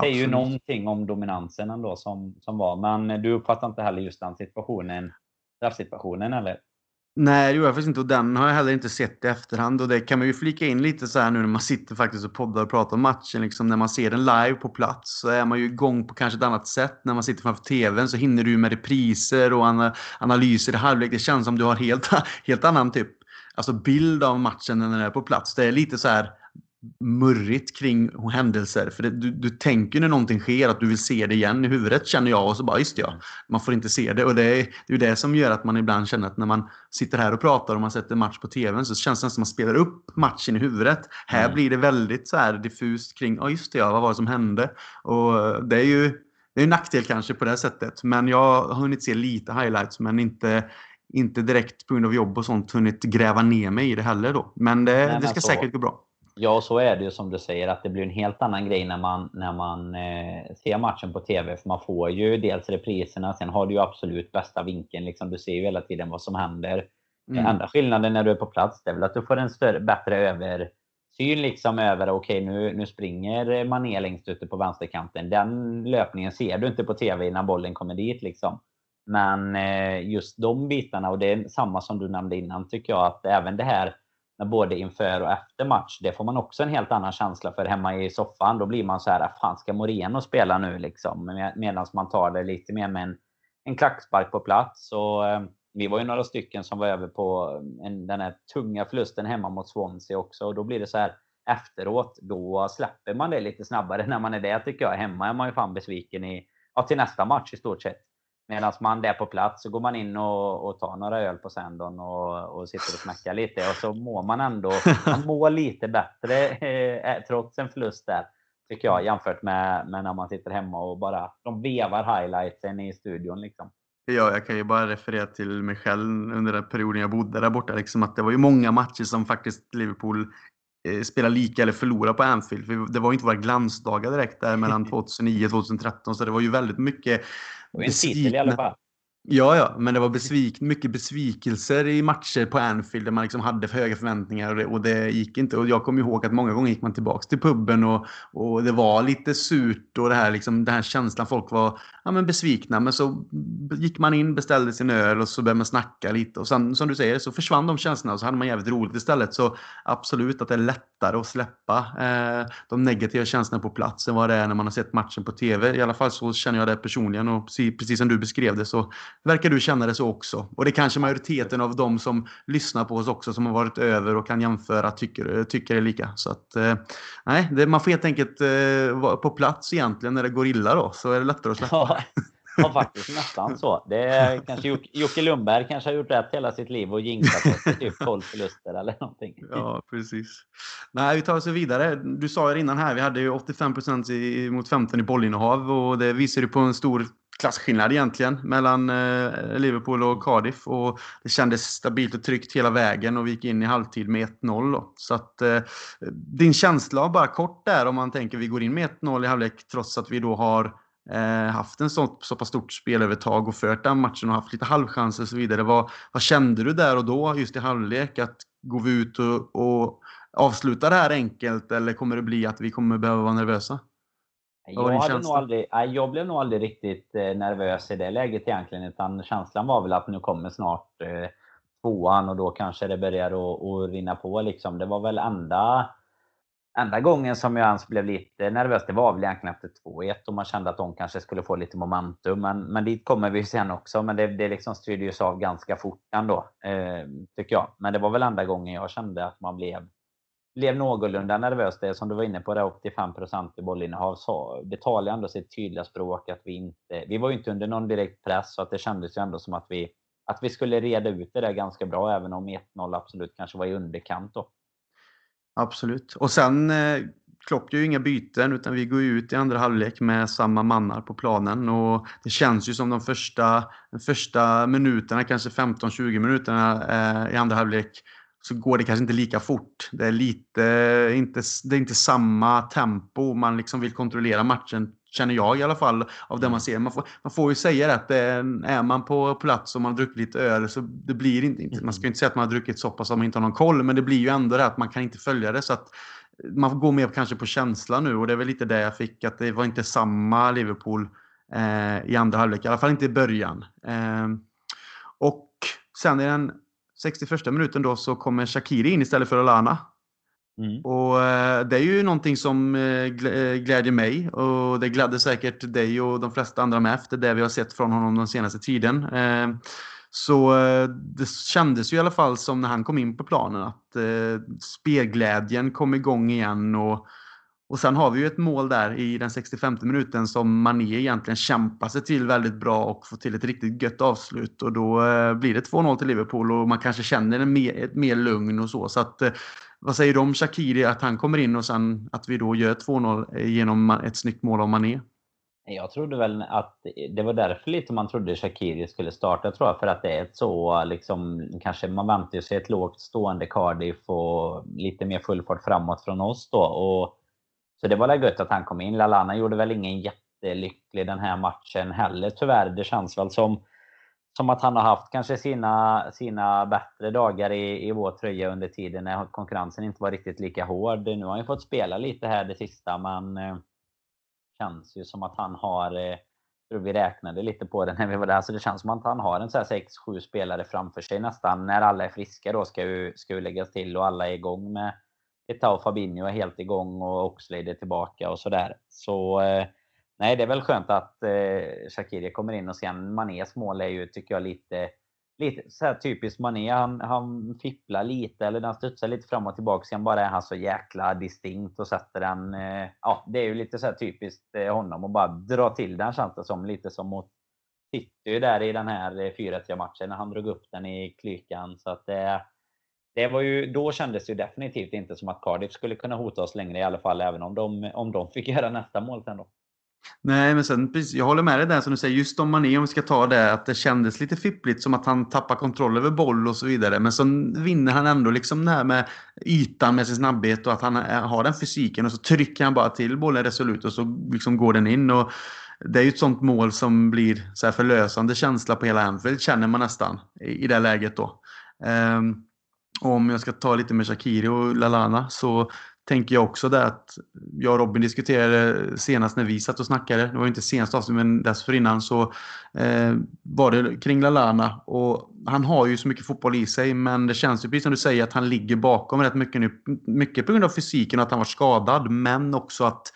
Speaker 3: säger ju någonting om dominansen ändå som, som var. Men du uppfattar inte heller just den situationen, straffsituationen eller?
Speaker 2: Nej, det gjorde jag faktiskt inte. Och den har jag heller inte sett i efterhand. Och det kan man ju flika in lite så här nu när man sitter faktiskt och poddar och pratar om matchen. Liksom, när man ser den live på plats så är man ju igång på kanske ett annat sätt. När man sitter framför TVn så hinner du med repriser och analyser i halvlek. Det känns som du har helt, helt annan typ alltså bild av matchen när den är på plats. Det är lite så här murrigt kring händelser. För det, du, du tänker när någonting sker att du vill se det igen i huvudet känner jag och så bara, just det, ja, man får inte se det. Och det är det, är det som gör att man ibland känner att när man sitter här och pratar och man sätter match på tvn så känns det som att man spelar upp matchen i huvudet. Här
Speaker 3: Mm.
Speaker 2: blir det väldigt så här diffust kring, ja just det, ja, vad var det som hände? Och det är ju det är en nackdel kanske på det sättet. Men jag har hunnit se lite highlights men inte inte direkt på grund av jobb och sånt hunnit gräva ner mig i det heller då. Men det,
Speaker 3: men
Speaker 2: det ska
Speaker 3: så-
Speaker 2: säkert gå bra.
Speaker 3: Ja, så är det ju som du säger att det blir en helt annan grej när man, när man eh, ser matchen på TV. För man får ju dels repriserna, sen har du ju absolut bästa vinkeln. Liksom, du ser ju hela tiden vad som händer.
Speaker 2: Mm.
Speaker 3: Enda skillnaden när du är på plats det är väl att du får en större, bättre översyn liksom över okej nu, nu springer Mané längst ute på vänsterkanten. Den löpningen ser du inte på TV när bollen kommer dit. Liksom. Men eh, just de bitarna, och det är samma som du nämnde innan, tycker jag att även det här både inför och efter match, det får man också en helt annan känsla för hemma i soffan. Då blir man så här, ah, fan ska Moreno spela nu liksom? Med, Medan man tar det lite mer med en, en klackspark på plats. Och, eh, vi var ju några stycken som var över på eh, en, den här tunga förlusten hemma mot Swansea också. Och då blir det så här efteråt, då släpper man det lite snabbare när man är där tycker jag. Hemma är man ju fan besviken i, ja, till nästa match i stort sett. Medan man där på plats så går man in och, och tar några öl på Sandon och, och sitter och snackar lite. Och så mår man ändå man mår lite bättre eh, trots en förlust där. Tycker jag jämfört med, med när man sitter hemma och bara de vevar highlightsen i studion. Liksom.
Speaker 2: Ja, jag kan ju bara referera till mig själv under den perioden jag bodde där borta. Liksom att det var ju många matcher som faktiskt Liverpool eh, spelade lika eller förlorade på Anfield. För det var ju inte våra glansdagar direkt där mellan 2009 och 2013. Så det var ju väldigt mycket
Speaker 3: Och en titel i alla fall.
Speaker 2: Ja, ja, men det var besvik mycket besvikelser i matcher på Anfield där man liksom hade för höga förväntningar och det, och det gick inte. Och jag kommer ihåg att många gånger gick man tillbaks till puben och, och det var lite surt och det här, liksom, den här känslan. Folk var ja, men besvikna, men så gick man in, beställde sin öl och så började man snacka lite. Och sen, som du säger, så försvann de känslorna och så hade man jävligt roligt istället. Så absolut att det är lättare att släppa eh, de negativa känslorna på plats än vad det är när man har sett matchen på TV. I alla fall så känner jag det personligen och precis, precis som du beskrev det så verkar du känna det så också. Och det är kanske majoriteten av de som lyssnar på oss också som har varit över och kan jämföra tycker, tycker det lika. Så att eh, nej, det, man får helt enkelt eh, vara på plats egentligen när det går illa då så är det lättare att släppa.
Speaker 3: Ja, ja, faktiskt nästan så. Det är, kanske Jocke- Jocke Lundberg kanske har gjort rätt hela sitt liv och jinxat oss typ 12 förluster eller någonting.
Speaker 2: Ja, precis. Nej, vi tar oss vidare. Du sa ju innan här, vi hade ju 85 i, mot 15 i bollinnehav och det visar ju på en stor klasskillnad egentligen mellan eh, Liverpool och Cardiff. Och det kändes stabilt och tryggt hela vägen och vi gick in i halvtid med 1-0. Så att eh, din känsla, bara kort där, om man tänker vi går in med 1-0 i halvlek trots att vi då har eh, haft en så, så pass stort spelövertag och fört den matchen och haft lite halvchanser och så vidare. Vad, vad kände du där och då, just i halvlek? Att går vi ut och, och avslutar det här enkelt eller kommer det bli att vi kommer behöva vara nervösa?
Speaker 3: Jag, hade nog aldrig, jag blev nog aldrig riktigt eh, nervös i det läget egentligen. Utan känslan var väl att nu kommer snart eh, tvåan och då kanske det börjar att, rinna på. Liksom. Det var väl enda, enda gången som jag ens blev lite nervös. Det var väl egentligen efter 2-1 och man kände att de kanske skulle få lite momentum. Men, men dit kommer vi sen också. Men det, det liksom styrde ju sig av ganska fort ändå, eh, tycker jag. Men det var väl enda gången jag kände att man blev blev någorlunda nervös. Det som du var inne på, det 85 i bollinnehav, så det talar ju ändå sitt tydliga språk att vi inte... Vi var ju inte under någon direkt press, så att det kändes ju ändå som att vi, att vi skulle reda ut det där ganska bra, även om 1-0 absolut kanske var i underkant då.
Speaker 2: Absolut. Och sen eh, Klopp gör ju inga byten utan vi går ju ut i andra halvlek med samma mannar på planen och det känns ju som de första, de första minuterna, kanske 15-20 minuterna eh, i andra halvlek så går det kanske inte lika fort. Det är lite, inte, det är inte samma tempo. Man liksom vill kontrollera matchen, känner jag i alla fall, av det man ser. Man får, man får ju säga det att det är, är man på plats och man har druckit lite öl så det blir inte, inte man ska ju inte säga att man har druckit så pass att man inte har någon koll, men det blir ju ändå det att man kan inte följa det. så att eh, man går mer kanske på känsla nu och det är väl lite det jag fick, att det var inte samma Liverpool eh, i andra halvlek, i alla fall inte i början. Eh, och sen i den 61 minuten då så kommer Shakiri in istället för Olana.
Speaker 3: Mm.
Speaker 2: Och eh, det är ju någonting som eh, glä- eh, glädjer mig och det glädde säkert dig och de flesta andra med efter det vi har sett från honom den senaste tiden. Eh, Så det kändes ju i alla fall som när han kom in på planen att spelglädjen kom igång igen och och sen har vi ju ett mål där i den 65 minuten som Mané egentligen kämpar sig till väldigt bra och får till ett riktigt gött avslut. Och då eh, blir det 2-0 till Liverpool och man kanske känner en mer, ett mer lugn och så. Så att, eh, vad säger du om Shakiri, att han kommer in och sen att vi då gör 2-0 eh, genom ett snyggt mål av Mané?
Speaker 3: Jag trodde väl att det var därför lite man trodde Shakiri skulle starta tror jag. För att det är ett så liksom, kanske man väntar sig ett lågt stående Cardiff och lite mer full fart framåt från oss då. Och så det var väl gött att han kom in. Lalana gjorde väl ingen jättelycklig den här matchen heller tyvärr. Det känns väl som, som att han har haft kanske sina, sina bättre dagar i, i vår tröja under tiden när konkurrensen inte var riktigt lika hård. Nu har han ju fått spela lite här det sista men eh, känns ju som att han har eh, tror vi räknade lite på det när vi var där, så det känns som att han har en 6-7 spelare framför sig nästan. När alla är friska då ska ju, ska ju läggas till och alla är igång med Etao Fabinho är helt igång och Oxlade är tillbaka och sådär. Så eh, nej, det är väl skönt att eh, Shakiri kommer in och sen Manés mål är ju, tycker jag, lite, lite så här typiskt Mané. Han, han fipplar lite, eller den studsar lite fram och tillbaka. Sen bara är han så jäkla distinkt och sätter den. Eh, ja, det är ju lite så här typiskt eh, honom att bara dra till den känns det som. Lite som mot City där i den här eh, 4-3 matchen när han drog upp den i klykan. Så att det eh, det var ju, då kändes det definitivt inte som att Cardiff skulle kunna hota oss längre i alla fall, även om de, om de fick göra nästa mål sen då.
Speaker 2: Nej, men sen, jag håller med dig där som du säger, just om Mané, om vi ska ta det, att det kändes lite fippligt som att han tappar kontroll över boll och så vidare. Men så vinner han ändå liksom det här med ytan med sin snabbhet och att han har den fysiken och så trycker han bara till bollen resolut och så liksom går den in. Och det är ju ett sånt mål som blir så här förlösande känsla på hela Anfield, känner man nästan i det läget då. Um, om jag ska ta lite med Shakiri och Lalana så tänker jag också det att jag och Robin diskuterade senast när vi satt och snackade. Det var inte senast avsnitt men dessförinnan så eh, var det kring Lalana. Och han har ju så mycket fotboll i sig men det känns ju precis som du säger att han ligger bakom rätt mycket nu. Mycket på grund av fysiken och att han var skadad men också att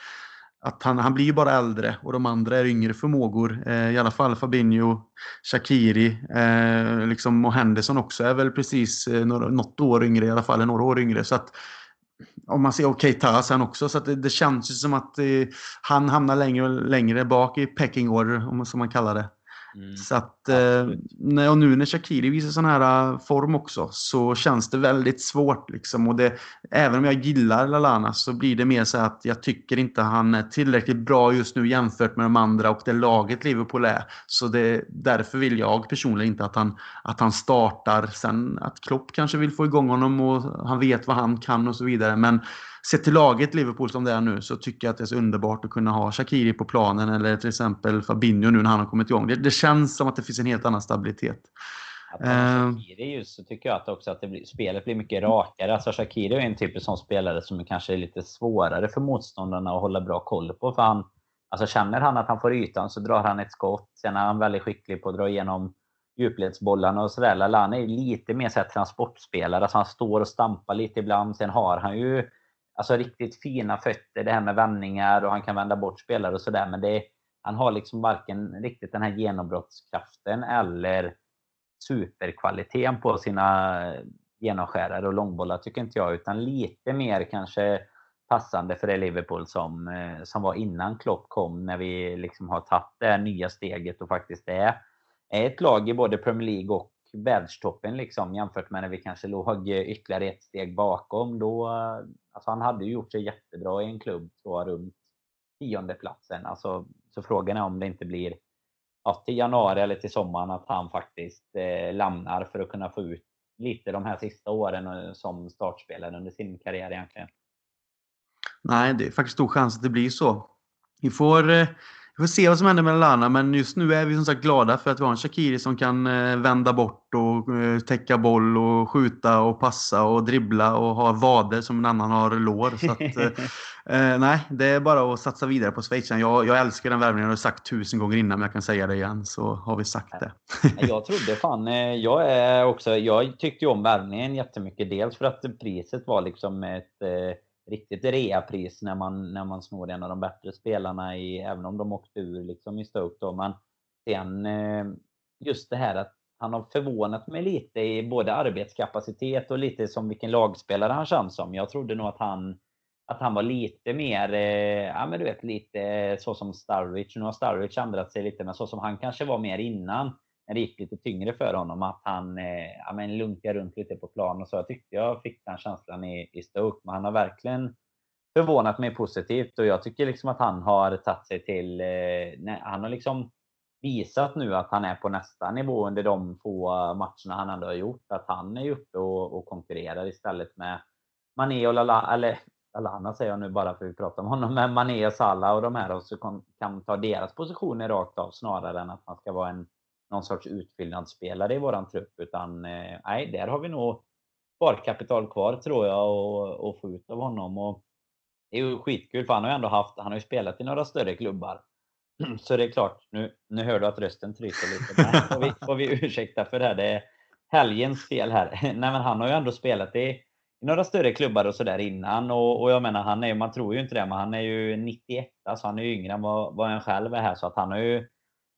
Speaker 2: att han, han blir bara äldre och de andra är yngre förmågor. Eh, I alla fall Fabinho, Shakiri eh, liksom, och Henderson också är väl precis eh, något år yngre, i alla fall några år yngre. Så att, om man ser okej okay, sen också, så att det, det känns ju som att eh, han hamnar längre och längre bak i pecking order, som man kallar det. Mm. Så att, eh, och nu när Shakiri visar sån här eh, form också så känns det väldigt svårt. Liksom. Och det, även om jag gillar Lalana så blir det mer så att jag tycker inte han är tillräckligt bra just nu jämfört med de andra och det laget Liverpool är. Så det, därför vill jag personligen inte att han, att han startar. Sen att Klopp kanske vill få igång honom och han vet vad han kan och så vidare. Men sett till laget Liverpool som det är nu så tycker jag att det är så underbart att kunna ha Shakiri på planen eller till exempel Fabinho nu när han har kommit igång. Det, det känns som att det finns en helt annan stabilitet.
Speaker 3: Att uh, Shakiri just så tycker jag att också att det blir, spelet blir mycket rakare. Alltså Shakiri är en typ av spelare som kanske är lite svårare för motståndarna att hålla bra koll på. För han, alltså känner han att han får ytan så drar han ett skott. Sen är han väldigt skicklig på att dra igenom djupledsbollarna och sådär. Lallana är lite mer så här transportspelare. Alltså han står och stampar lite ibland. Sen har han ju alltså riktigt fina fötter, det här med vändningar och han kan vända bort spelare och sådär. Men det, han har liksom varken riktigt den här genombrottskraften eller superkvaliteten på sina eh, genomskärare och långbollar tycker inte jag. Utan lite mer kanske passande för det Liverpool som, eh, som var innan Klopp kom. När vi liksom har tagit det här nya steget och faktiskt är, är ett lag i både Premier League och världstoppen liksom, jämfört med när vi kanske låg eh, ytterligare ett steg bakom. Då, eh, alltså han hade ju gjort sig jättebra i en klubb, tror jag, runt tiondeplatsen. Alltså, så frågan är om det inte blir ja, till januari eller till sommaren att han faktiskt eh, lämnar för att kunna få ut lite de här sista åren eh, som startspelare under sin karriär egentligen.
Speaker 2: Nej, det är faktiskt stor chans att det blir så. Vi får eh, får se vad som händer med Lana, men just nu är vi som sagt glada för att vi har en Shakiri som kan eh, vända bort och eh, täcka boll och skjuta och passa och dribbla och ha vader som en annan har lår. Så att, eh, nej, det är bara att satsa vidare på Schweizaren. Jag, jag älskar den värvningen, jag har sagt tusen gånger innan, men jag kan säga det igen så har vi sagt det.
Speaker 3: jag trodde fan, jag är också, jag tyckte ju om värvningen jättemycket. Dels för att priset var liksom ett riktigt reapris när man, när man snor en av de bättre spelarna, i, även om de åkte ur liksom i Stoke. Då. Men sen eh, just det här att han har förvånat mig lite i både arbetskapacitet och lite som vilken lagspelare han känns som. Jag trodde nog att han, att han var lite mer, eh, ja men du vet, lite så som Starwich. Nu har Starwich ändrat sig lite, men så som han kanske var mer innan. När det gick lite tyngre för honom. Att han eh, ja, men lunkar runt lite på plan och så. Jag tyckte jag fick den känslan i, i Stoke. Men han har verkligen förvånat mig positivt och jag tycker liksom att han har tagit sig till... Eh, han har liksom visat nu att han är på nästa nivå under de få matcherna han ändå har gjort. Att han är uppe och, och konkurrerar istället med Mané och Lala, eller Lallana säger jag nu bara för att vi pratar om honom, men Mané och Salah och de här och så kan, kan ta deras positioner rakt av snarare än att man ska vara en någon sorts utfyllnadsspelare i våran trupp. Utan eh, nej, där har vi nog sparkapital kvar tror jag och, och få ut av honom. Och det är ju skitkul för han har ju ändå haft, han har ju spelat i några större klubbar. Så det är klart, nu, nu hör du att rösten tryter lite. Men får vi, får vi ursäkta för det här. Det är helgens fel här. Nej men han har ju ändå spelat i, i några större klubbar och sådär innan. Och, och jag menar, han är man tror ju inte det, men han är ju 91, så han är ju yngre än vad, vad en själv är här. Så att han har ju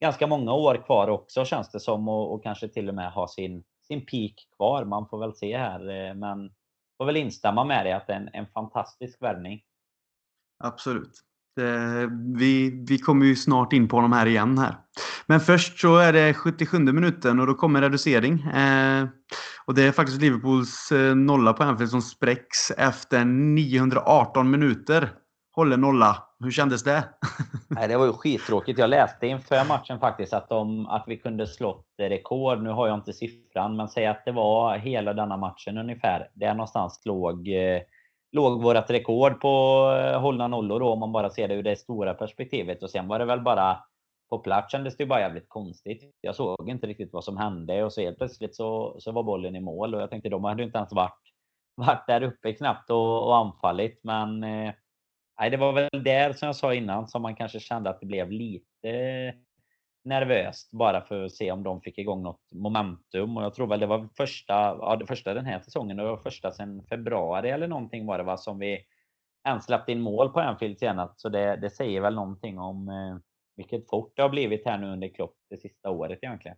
Speaker 3: ganska många år kvar också känns det som och, och kanske till och med ha sin, sin peak kvar. Man får väl se här. Eh, men får väl instämma med dig att det är en, en fantastisk värvning.
Speaker 2: Absolut. Det, vi, vi kommer ju snart in på de här igen här. Men först så är det 77 minuten och då kommer reducering. Eh, och det är faktiskt Liverpools eh, nolla på Anfield som spräcks efter 918 minuter. Håller nolla. Hur kändes det?
Speaker 3: Nej, det var ju skittråkigt. Jag läste inför matchen faktiskt att, de, att vi kunde slått rekord. Nu har jag inte siffran, men säg att det var hela denna matchen ungefär. Där någonstans låg, eh, låg vårt rekord på eh, hållna nollor då, om man bara ser det ur det stora perspektivet. Och sen var det väl bara på plats kändes det ju bara jävligt konstigt. Jag såg inte riktigt vad som hände och så helt plötsligt så, så var bollen i mål och jag tänkte de hade inte ens varit, varit där uppe knappt och, och anfallit. Men eh, nej, det var väl där som jag sa innan som man kanske kände att det blev lite nervöst bara för att se om de fick igång något momentum. Och jag tror väl det var första, ja, det första den här säsongen och första sedan februari eller någonting var det va, som vi ens släppte in mål på Anfield senast. Så det, det säger väl någonting om eh, vilket fort det har blivit här nu under Klopp det sista året egentligen.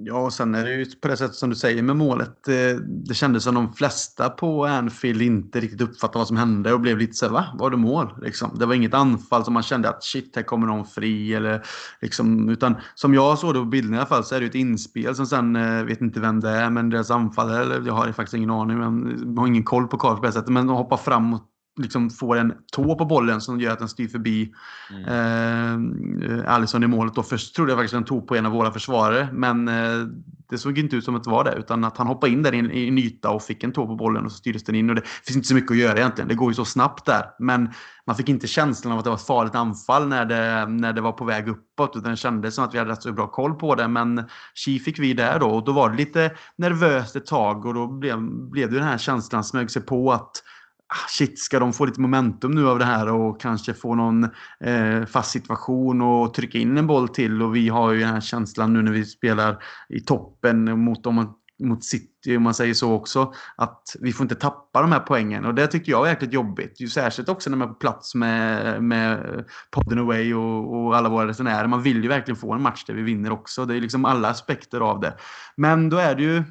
Speaker 2: Ja, och sen är det ju på det sättet som du säger med målet. Det kändes som de flesta på Anfield inte riktigt uppfattade vad som hände och blev lite så va? Var det mål? Liksom. Det var inget anfall som man kände att shit, här kommer någon fri. Eller, liksom, utan som jag såg det på bilden i alla fall så är det ett inspel som sen, eh, vet inte vem det är, men deras anfallare, eller jag har faktiskt ingen aning, men har ingen koll på Karl på det sättet, men de hoppar framåt liksom får en tå på bollen som gör att den styr förbi mm. eh, Alisson i målet. Då först trodde jag faktiskt att den tog på en av våra försvarare, men eh, det såg inte ut som att det var det. Utan att han hoppade in där i en, i en yta och fick en tå på bollen och så styrdes den in. Och det finns inte så mycket att göra egentligen. Det går ju så snabbt där. Men man fick inte känslan av att det var ett farligt anfall när det, när det var på väg uppåt. Utan det kändes som att vi hade rätt så bra koll på det. Men Chi fick vi där då och då var det lite nervöst ett tag och då blev, blev det den här känslan smög sig på att Ah, shit, ska de få lite momentum nu av det här och kanske få någon eh, fast situation och trycka in en boll till. Och vi har ju den här känslan nu när vi spelar i toppen mot, dem mot City, om man säger så också, att vi får inte tappa de här poängen. Och det tycker jag är jäkligt jobbigt. Ju särskilt också när man är på plats med, med podden away och, och alla våra resenärer. Man vill ju verkligen få en match där vi vinner också. Det är liksom alla aspekter av det. Men då är det ju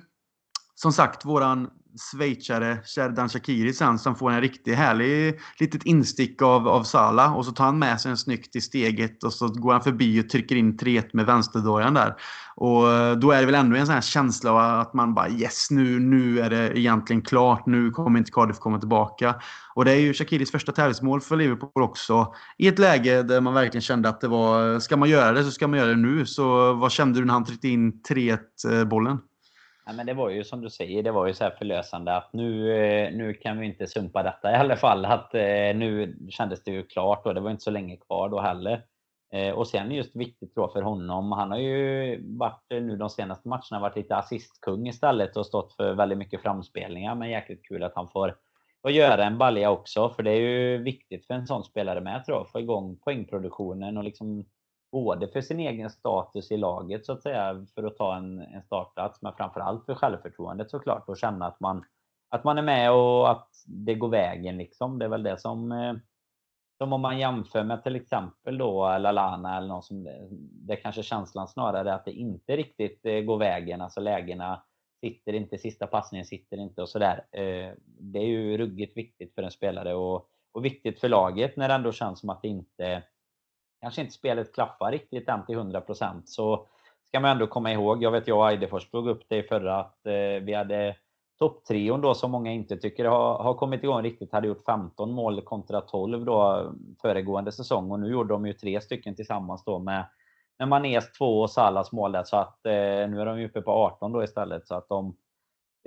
Speaker 2: som sagt våran schweizare Sherdan Shakiri sen som får en riktigt härlig litet instick av, av Sala och så tar han med sig en snyggt i steget och så går han förbi och trycker in 3-1 med vänsterdojan där. Och eh, då är det väl ändå en sån här känsla av att man bara yes, nu, nu är det egentligen klart. Nu kommer inte Cardiff komma tillbaka. Och det är ju Shakiris första tävlingsmål för Liverpool också. I ett läge där man verkligen kände att det var, ska man göra det så ska man göra det nu. Så vad kände du när han tryckte in 3-1 eh, bollen?
Speaker 3: Ja, men det var ju som du säger, det var ju så här förlösande att nu, eh, nu kan vi inte sumpa detta i alla fall. Att eh, nu kändes det ju klart och det var inte så länge kvar då heller. Eh, och sen just viktigt tror för honom. Han har ju varit nu de senaste matcherna varit lite assistkung istället och stått för väldigt mycket framspelningar. Men jäkligt kul att han får, får göra en balja också. För det är ju viktigt för en sån spelare med tror jag. Få igång poängproduktionen och liksom både för sin egen status i laget så att säga, för att ta en, en startplats, men framförallt för självförtroendet såklart och känna att man, att man är med och att det går vägen liksom. Det är väl det som, eh, som om man jämför med till exempel då Lalana eller någon som det kanske känslan snarare att det inte riktigt eh, går vägen. Alltså lägena sitter inte, sista passningen sitter inte och sådär. Eh, det är ju ruggigt viktigt för en spelare och, och viktigt för laget när det ändå känns som att det inte kanske inte spelet klaffar riktigt än till 100% så ska man ändå komma ihåg. Jag vet jag och Eidefors tog upp det i förra att eh, vi hade topptrion då som många inte tycker har, har kommit igång riktigt hade gjort 15 mål kontra 12 då föregående säsong och nu gjorde de ju tre stycken tillsammans då med, med Manés två och Salas mål där så att eh, nu är de ju uppe på 18 då istället så att de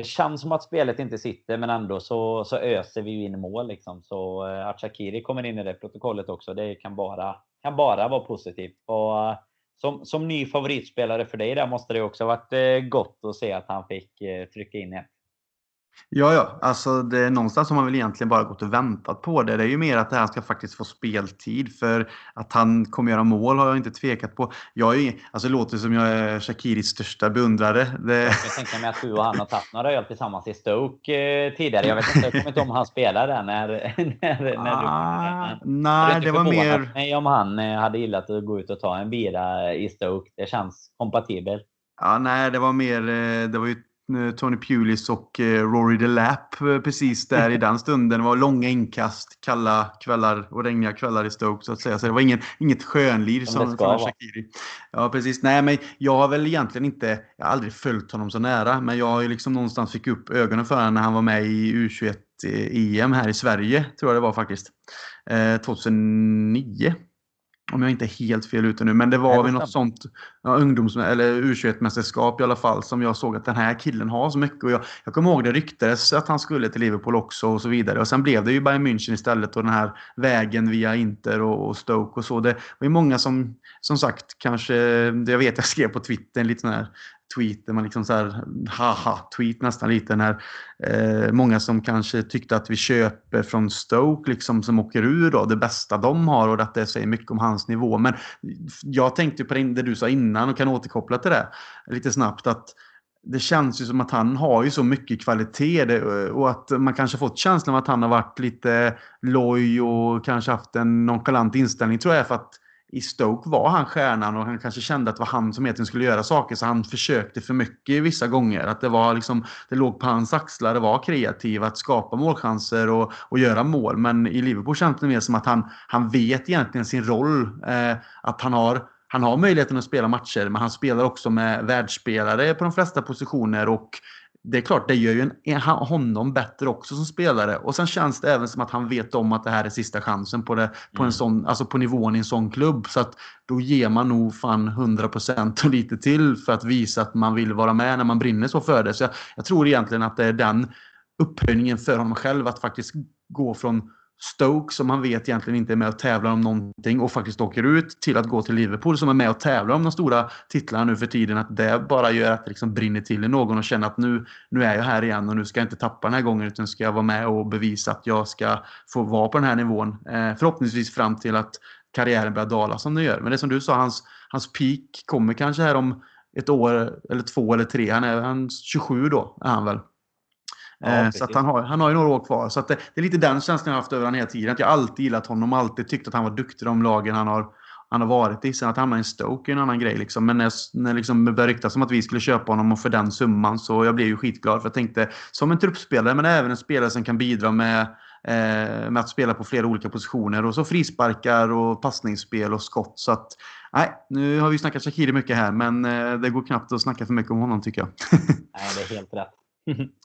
Speaker 3: det känns som att spelet inte sitter men ändå så, så öser vi ju in mål liksom. Så eh, att Shakiri kommer in i det protokollet också, det kan bara, kan bara vara positivt. Och, eh, som, som ny favoritspelare för dig där måste det också varit eh, gott att se att han fick eh, trycka in ett.
Speaker 2: Ja, ja. Alltså det är någonstans har man väl egentligen bara gått och väntat på det. Det är ju mer att det här ska faktiskt få speltid. För att han kommer göra mål har jag inte tvekat på. Jag är, alltså det låter som jag är Shakiris största beundrare. Det...
Speaker 3: Jag kan tänka mig att du och han har tagit några öl tillsammans i Stoke eh, tidigare. Jag vet inte, jag kommer inte om han spelade där när, när, när
Speaker 2: ah,
Speaker 3: du
Speaker 2: Nej, det var mer...
Speaker 3: mig om han eh, hade gillat att gå ut och ta en bira i Stoke. Det känns kompatibelt.
Speaker 2: Ja, nej, det var mer... Eh, det var ju Tony Pulis och eh, Rory DeLapp eh, precis där i den stunden. Det var långa inkast, kalla kvällar och regniga kvällar i Stoke så att säga. Så det var ingen, inget skönliv som från Shakiri. Ja, precis. Nej, men jag har väl egentligen inte, jag har aldrig följt honom så nära, men jag har ju liksom någonstans fick upp ögonen för honom när han var med i U21-EM här i Sverige, tror jag det var faktiskt. 2009 om jag inte är helt fel ute nu, men det var väl något sånt ja, ungdoms eller U21-mästerskap i alla fall som jag såg att den här killen har så mycket. Och jag, jag kommer ihåg det ryktades att han skulle till Liverpool också och så vidare. Och sen blev det ju Bayern München istället och den här vägen via Inter och, och Stoke och så. Det var ju många som, som sagt, kanske, jag vet jag skrev på Twitter en liten här tweet där man liksom så här haha-tweet nästan lite när eh, många som kanske tyckte att vi köper från Stoke liksom som åker ur då det bästa de har och att det säger mycket om hans nivå. Men jag tänkte på det du sa innan och kan återkoppla till det lite snabbt att det känns ju som att han har ju så mycket kvalitet eh, och att man kanske fått känslan av att han har varit lite loj och kanske haft en nonchalant inställning tror jag för att i Stoke var han stjärnan och han kanske kände att det var han som egentligen skulle göra saker så han försökte för mycket vissa gånger. Att det var liksom, det låg på hans axlar, att vara kreativ att skapa målchanser och, och göra mål. Men i Liverpool känns det mer som att han, han vet egentligen sin roll. Eh, att han har han har möjligheten att spela matcher, men han spelar också med världsspelare på de flesta positioner och det är klart, det gör ju en, honom bättre också som spelare. Och sen känns det även som att han vet om att det här är sista chansen på, det, på, en mm. sån, alltså på nivån i en sån klubb. Så att då ger man nog fan 100% och lite till för att visa att man vill vara med när man brinner så för det. Så jag, jag tror egentligen att det är den upphöjningen för honom själv att faktiskt gå från Stoke som han vet egentligen inte är med och tävlar om någonting och faktiskt åker ut till att gå till Liverpool som är med och tävlar om de stora titlarna nu för tiden. Att det bara gör att det liksom brinner till i någon och känner att nu, nu är jag här igen och nu ska jag inte tappa den här gången utan ska jag vara med och bevisa att jag ska få vara på den här nivån. Eh, förhoppningsvis fram till att karriären börjar dala som den gör. Men det är som du sa, hans, hans peak kommer kanske här om ett år eller två eller tre. Han är han 27 då, är han väl. Ja, eh, så han, har, han har ju några år kvar. Så det, det, är lite den känslan jag har haft över honom hela tiden. Att jag alltid gillat honom, alltid tyckt att han var duktig i de lagen han har, han har varit i. Sen att hamna i en Stoke är en annan grej. Liksom. Men när, när liksom det började ryktas om att vi skulle köpa honom och för den summan så jag blev ju skitglad. För jag tänkte, som en truppspelare, men även en spelare som kan bidra med eh, med att spela på flera olika positioner. Och så frisparkar och passningsspel och skott. Så att, nej, nu har vi snackat Shakiri mycket här, men eh, det går knappt att snacka för mycket om honom tycker jag.
Speaker 3: nej, det är helt rätt.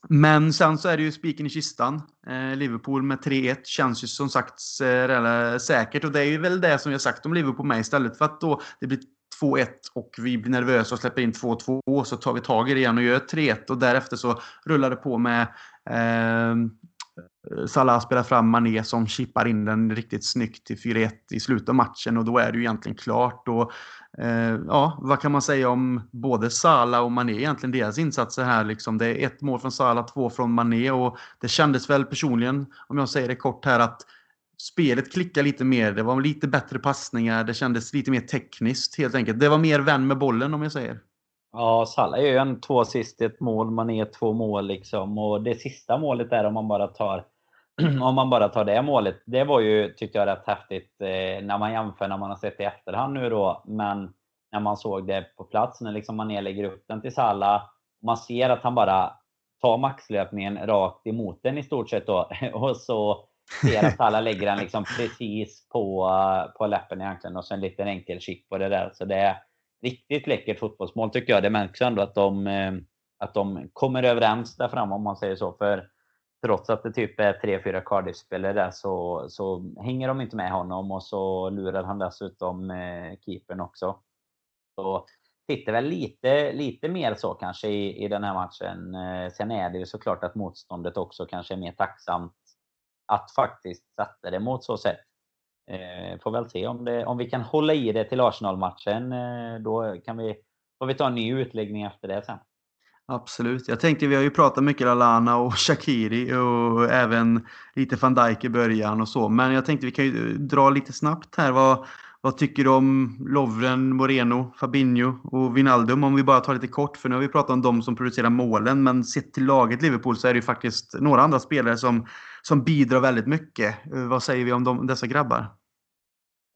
Speaker 2: Men sen så är det ju spiken i kistan. Eh, Liverpool med 3-1 känns ju som sagt eh, säkert. Och det är ju väl det som jag sagt om Liverpool med istället för att då det blir 2-1 och vi blir nervösa och släpper in 2-2 så tar vi tag i det igen och gör 3-1 och därefter så rullar det på med eh, Eh, Salah spelar fram Mané som chippar in den riktigt snyggt till 4-1 i slutet av matchen och då är det ju egentligen klart. Och Eh, ja, vad kan man säga om både Salah och Mané egentligen, deras insatser här liksom. Det är ett mål från Salah, två från Mané och det kändes väl personligen, om jag säger det kort här, att spelet klickade lite mer. Det var lite bättre passningar, det kändes lite mer tekniskt helt enkelt. Det var mer vän med bollen om jag säger.
Speaker 3: Ja, Salah gör ju en två assist, ett mål, Mané två mål liksom. Och det sista målet där om man bara tar om man bara tar det målet. Det var ju, tyckte jag, rätt häftigt eh, när man jämför när man har sett det i efterhand nu då. Men när man såg det på plats, när liksom man lägger upp den till Salah. Man ser att han bara tar maxlöpningen rakt emot den i stort sett då. Och så ser att Salah lägger den liksom precis på, på läppen egentligen och så en liten enkel chip på det där. Så det är riktigt läckert fotbollsmål tycker jag. Det märks ändå att de, eh, att de kommer överens där framme om man säger så. För trots att det typ är tre, fyra Cardiff-spelare där så, så hänger de inte med honom och så lurar han dessutom eh, keepern också. Så sitter väl lite, lite mer så kanske i, i den här matchen. Eh, sen är det ju såklart att motståndet också kanske är mer tacksamt att faktiskt sätta det mot så sätt. Eh, får väl se om, det, om vi kan hålla i det till Arsenal-matchen. Eh, då kan vi, får vi ta en ny utläggning efter det sen.
Speaker 2: Absolut. Jag tänkte, vi har ju pratat mycket Lalana och Shakiri och även lite van Dijk i början och så. Men jag tänkte vi kan ju dra lite snabbt här. Vad, vad tycker du om Lovren, Moreno, Fabinho och Vinaldum? Om vi bara tar lite kort, för nu har vi pratat om de som producerar målen. Men sett till laget Liverpool så är det ju faktiskt några andra spelare som, som bidrar väldigt mycket. Vad säger vi om de, dessa grabbar?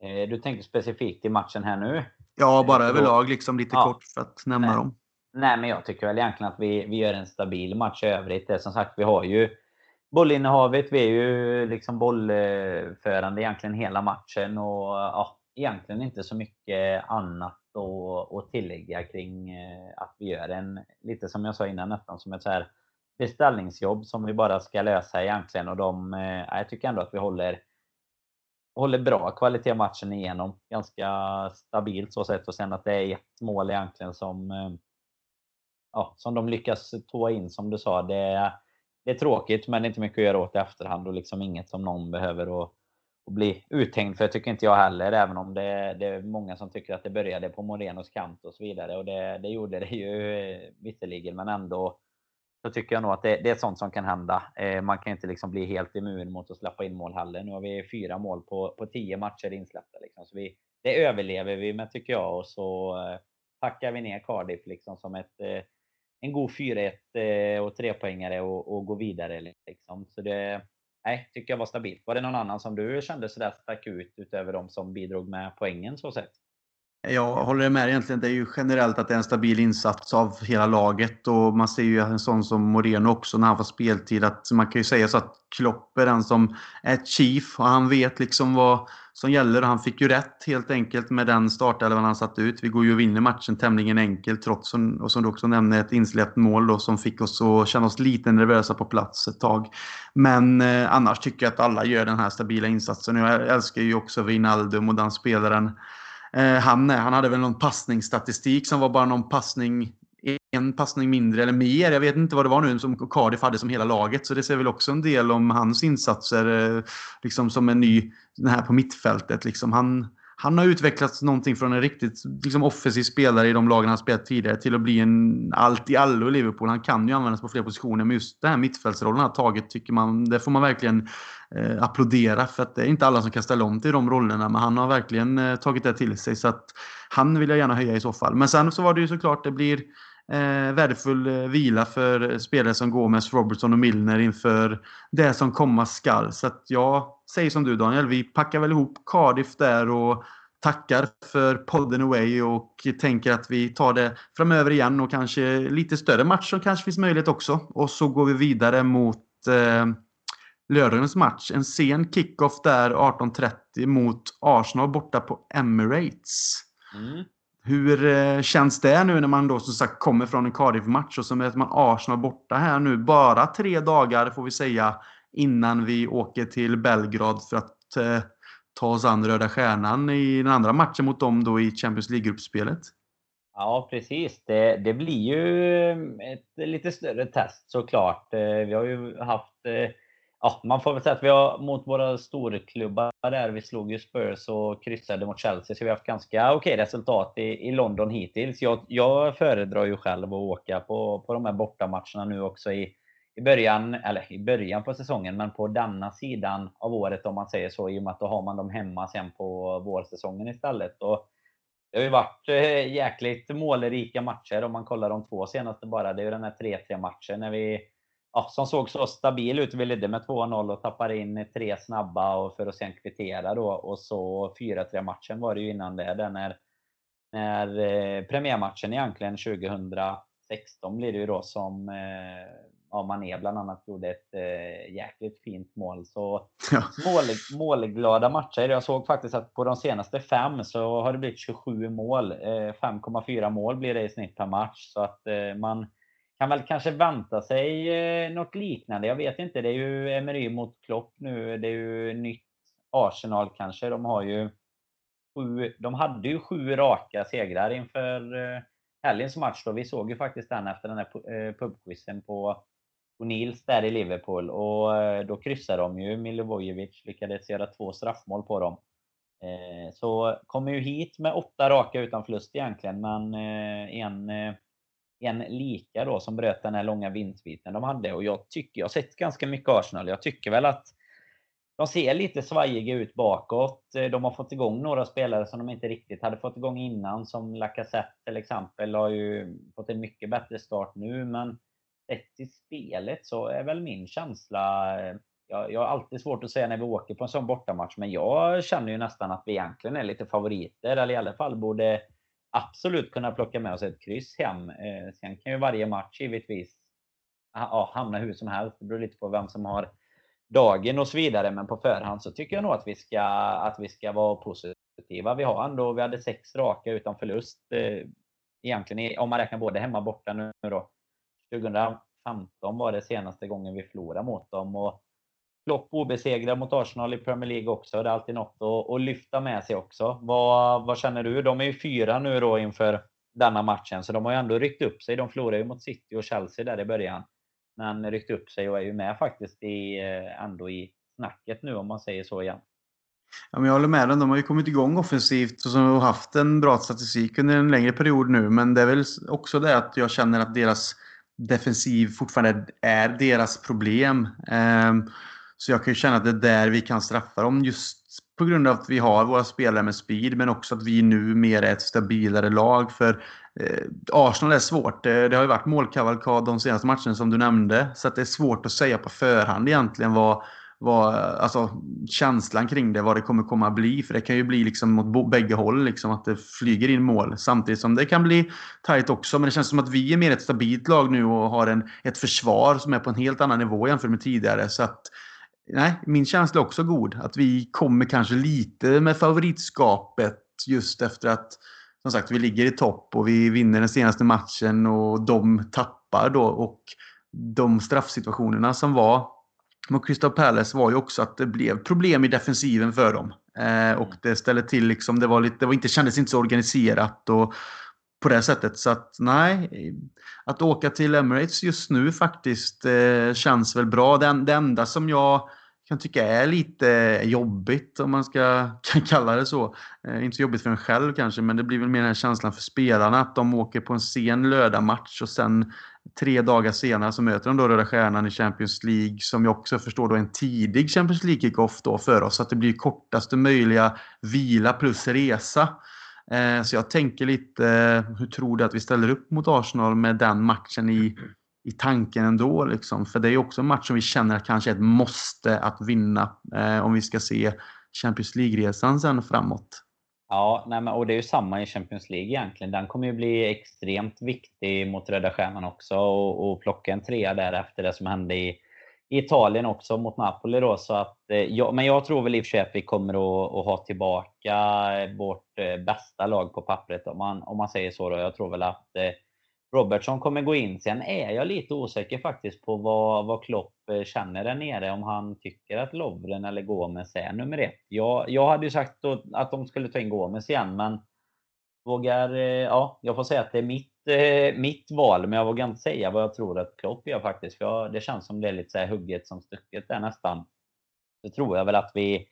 Speaker 3: Eh, du tänker specifikt i matchen här nu?
Speaker 2: Ja, bara överlag liksom lite ja. kort för att nämna
Speaker 3: Nej.
Speaker 2: dem.
Speaker 3: Nej, men jag tycker väl egentligen att vi, vi gör en stabil match i övrigt. Det, som sagt, vi har ju bollinnehavet. Vi är ju liksom bollförande egentligen hela matchen och ja, egentligen inte så mycket annat att, tillägga kring eh, att vi gör en, lite som jag sa innan, nästan som ett så här beställningsjobb som vi bara ska lösa egentligen. Och de, ja, jag tycker ändå att vi håller, håller bra kvalitet matchen igenom. Ganska stabilt så sett. Och sen att det är ett mål egentligen som eh, ja, som de lyckas tåa in som du sa. Det, det är tråkigt men det är inte mycket att göra åt i efterhand och liksom inget som någon behöver att, att bli uthängd för. tycker inte jag heller, även om det, det, är många som tycker att det började på Morenos kant och så vidare. Och det, det gjorde det ju eh, visserligen, men ändå så tycker jag nog att det, det är sånt som kan hända. Eh, man kan inte liksom bli helt immun mot att släppa in mål heller. Nu har vi fyra mål på, på tio matcher insläppta. Liksom. Så vi, det överlever vi med tycker jag. Och så eh, packar vi ner Cardiff liksom som ett eh, en god 4-1 eh, och trepoängare och, och gå vidare. Liksom. Så det nej, tycker jag var stabilt. Var det någon annan som du kände sådär stack ut utöver de som bidrog med poängen så sett?
Speaker 2: Jag håller med egentligen. Det är ju generellt att det är en stabil insats av hela laget och man ser ju en sån som Moreno också när han får speltid att man kan ju säga så att Klopp är den som är chief och han vet liksom vad som gäller och han fick ju rätt helt enkelt med den startelvan han satt ut. Vi går ju och vinner matchen tämligen enkelt trots, och som du också nämner, ett insläppt mål då, som fick oss att känna oss lite nervösa på plats ett tag. Men eh, annars tycker jag att alla gör den här stabila insatsen. Jag älskar ju också Wijnaldum och den spelaren Eh, han, han hade väl någon passningsstatistik som var bara någon passning en passning mindre eller mer. Jag vet inte vad det var nu som Cardiff hade som hela laget. Så det säger väl också en del om hans insatser eh, liksom som en ny den här på mittfältet. Liksom han, han har utvecklats någonting från en riktigt liksom, offensiv spelare i de lagen han spelat tidigare till att bli en allt i allo i Liverpool. Han kan ju användas på flera positioner, men just den här mittfältsrollen han har tagit tycker man, det får man verkligen eh, applådera. För att det är inte alla som kan ställa om till de rollerna, men han har verkligen eh, tagit det till sig. Så att han vill jag gärna höja i så fall. Men sen så var det ju såklart, det blir eh, värdefull eh, vila för eh, spelare som Gomes, Robertson och Milner inför det som komma skall. Så att jag säger som du Daniel, vi packar väl ihop Cardiff där och tackar för podden Away och tänker att vi tar det framöver igen och kanske lite större match som kanske finns möjlighet också. Och så går vi vidare mot eh, lördagens match. En sen kickoff där 18.30 mot Arsenal borta på Emirates. Mm. Hur eh, känns det nu när man då som sagt kommer från en Cardiff-match och så möter man Arsenal borta här nu bara tre dagar får vi säga innan vi åker till Belgrad för att eh, ta oss an Röda Stjärnan i den andra matchen mot dem då i Champions League-gruppspelet?
Speaker 3: Ja, precis. Det, det blir ju eh, ett lite större test såklart. Eh, vi har ju haft eh, ja, man får väl säga att vi har mot våra storklubbar där, vi slog ju Spurs och kryssade mot Chelsea, så vi har haft ganska okej resultat i, i London hittills. Jag, jag föredrar ju själv att åka på, på de här bortamatcherna nu också i, i början, eller i början på säsongen, men på denna sidan av året om man säger så, i och med att då har man dem hemma sen på vårsäsongen istället. Och det har ju varit eh, jäkligt målrika matcher om man kollar de två senaste bara. Det är ju den här 3-3 matchen när vi ja, som såg så stabil ut. Vi ledde med 2-0 och tappade in tre snabba och för att sen kvittera då. Och så 4-3 matchen var det ju innan det. Där när, när eh, premiärmatchen egentligen 2016 blir det ju då som eh, ja, Mané bland annat gjorde ett eh, jäkligt fint mål. Så
Speaker 2: Ja.
Speaker 3: mål, målglada matcher. Jag såg faktiskt att på de senaste fem så har det blivit 27 mål. Eh, 5,4 mål blir det i snitt per match. Så att eh, man kan väl kanske vänta sig eh, något liknande. Jag vet inte. Det är ju Emery mot Klopp nu. Det är ju nytt Arsenal kanske. De har ju sju, de hade ju sju raka segrar inför eh, helgens match. Då. Vi såg ju faktiskt den efter den här eh, pubquizen på, O'Neills där i Liverpool. Och eh, då kryssade de ju. Milivojevic lyckades göra två straffmål på dem. Eh, så kommer ju hit med åtta raka utan förlust egentligen, men eh, en, eh, en lika då som bröt den här långa vinstviten de hade. Och jag tycker, jag har sett ganska mycket Arsenal. Jag tycker väl att de ser lite svajiga ut bakåt. De har fått igång några spelare som de inte riktigt hade fått igång innan, som Lacazette till exempel, har ju fått en mycket bättre start nu, men sett till spelet så är väl min känsla jag, jag har alltid svårt att säga när vi åker på en sån bortamatch, men jag känner ju nästan att vi egentligen är lite favoriter, eller i alla fall borde absolut kunna plocka med oss ett kryss hem. Eh, sen kan ju varje match givetvis ha- ja, hamna hur som helst. Det beror lite på vem som har dagen och så vidare, men på förhand så tycker jag nog att vi ska, att vi ska vara positiva. Vi har ändå, vi hade sex raka utan förlust. Eh, egentligen, om man räknar både hemma och borta nu då. 2015 var det senaste gången vi förlorade mot dem. Och Klopp obesegrad mot Arsenal i Premier League också. Det är alltid något att, att lyfta med sig också. Vad, vad känner du? De är ju fyra nu då inför denna matchen, så de har ju ändå ryckt upp sig. De förlorade ju mot City och Chelsea där i början. Men ryckt upp sig och är ju med faktiskt i, eh, ändå i snacket nu om man säger så igen.
Speaker 2: Ja, men jag håller med dem. De har ju kommit igång offensivt och har haft en bra statistik under en längre period nu. Men det är väl också det att jag känner att deras defensiv fortfarande är deras problem. Ehm, så jag kan ju känna att det är där vi kan straffa dem just på grund av att vi har våra spelare med speed men också att vi nu mer är ett stabilare lag. För eh, Arsenal är svårt. Det, Det har ju varit målkavalkad de senaste matcherna som du nämnde. Så att det är svårt att säga på förhand egentligen vad, vad, alltså, känslan kring det, vad det kommer komma att bli. För det kan ju bli liksom mot bägge håll, liksom, att det flyger in mål. Samtidigt som det kan bli tajt också. Men det känns som att vi är mer ett stabilt lag nu och har en, ett försvar som är på en helt annan nivå jämfört med tidigare. Så att, nej, min känsla är också god. Att vi kommer kanske lite med favoritskapet just efter att som sagt, vi ligger i topp och vi vinner den senaste matchen och de tappar då. Och de straffsituationerna som var mot Crystal Palace var ju också att det blev problem i defensiven för dem. Eh, och det ställde till liksom, det var lite, det var inte, kändes inte så organiserat och på det sättet. Så att nej, att åka till Emirates just nu faktiskt eh, känns väl bra. Det, det enda som jag kan tycka är lite jobbigt om man ska kan kalla det så. Eh, inte så jobbigt för en själv kanske, men det blir väl mer den här känslan för spelarna att de åker på en sen lördagmatch och sen tre dagar senare så möter de då Röda Stjärnan i Champions League som jag också förstår då är en tidig Champions League kickoff då för oss. Så att det blir kortaste möjliga vila plus resa. Eh, så jag tänker lite, eh, hur tror du att vi ställer upp mot Arsenal med den matchen i, i tanken ändå? Liksom? För det är ju också en match som vi känner att kanske är ett måste att vinna eh, om vi ska se Champions League-resan sen framåt.
Speaker 3: Ja, nej men, och det är ju samma i Champions League egentligen. Den kommer ju bli extremt viktig mot Röda Stjärnan också och, och plocka en trea där efter det som hände i, i Italien också mot Napoli. Då, så att, eh, jag, men jag tror väl i och för sig att vi kommer att, att ha tillbaka vårt eh, bästa lag på pappret om man, om man säger så. Då. Jag tror väl att eh, Robertson kommer gå in. Sen är jag lite osäker faktiskt på vad, vad Klopp eh, känner där nere. Om han tycker att Lovren eller Gomes är nummer ett. Jag, jag hade ju sagt då att de skulle ta in Gomes igen, men vågar, eh, ja, jag får säga att det är mitt, eh, mitt val, men jag vågar inte säga vad jag tror att Klopp gör faktiskt. För jag, det känns som det är lite så här hugget som stucket där nästan. Så tror jag väl att vi,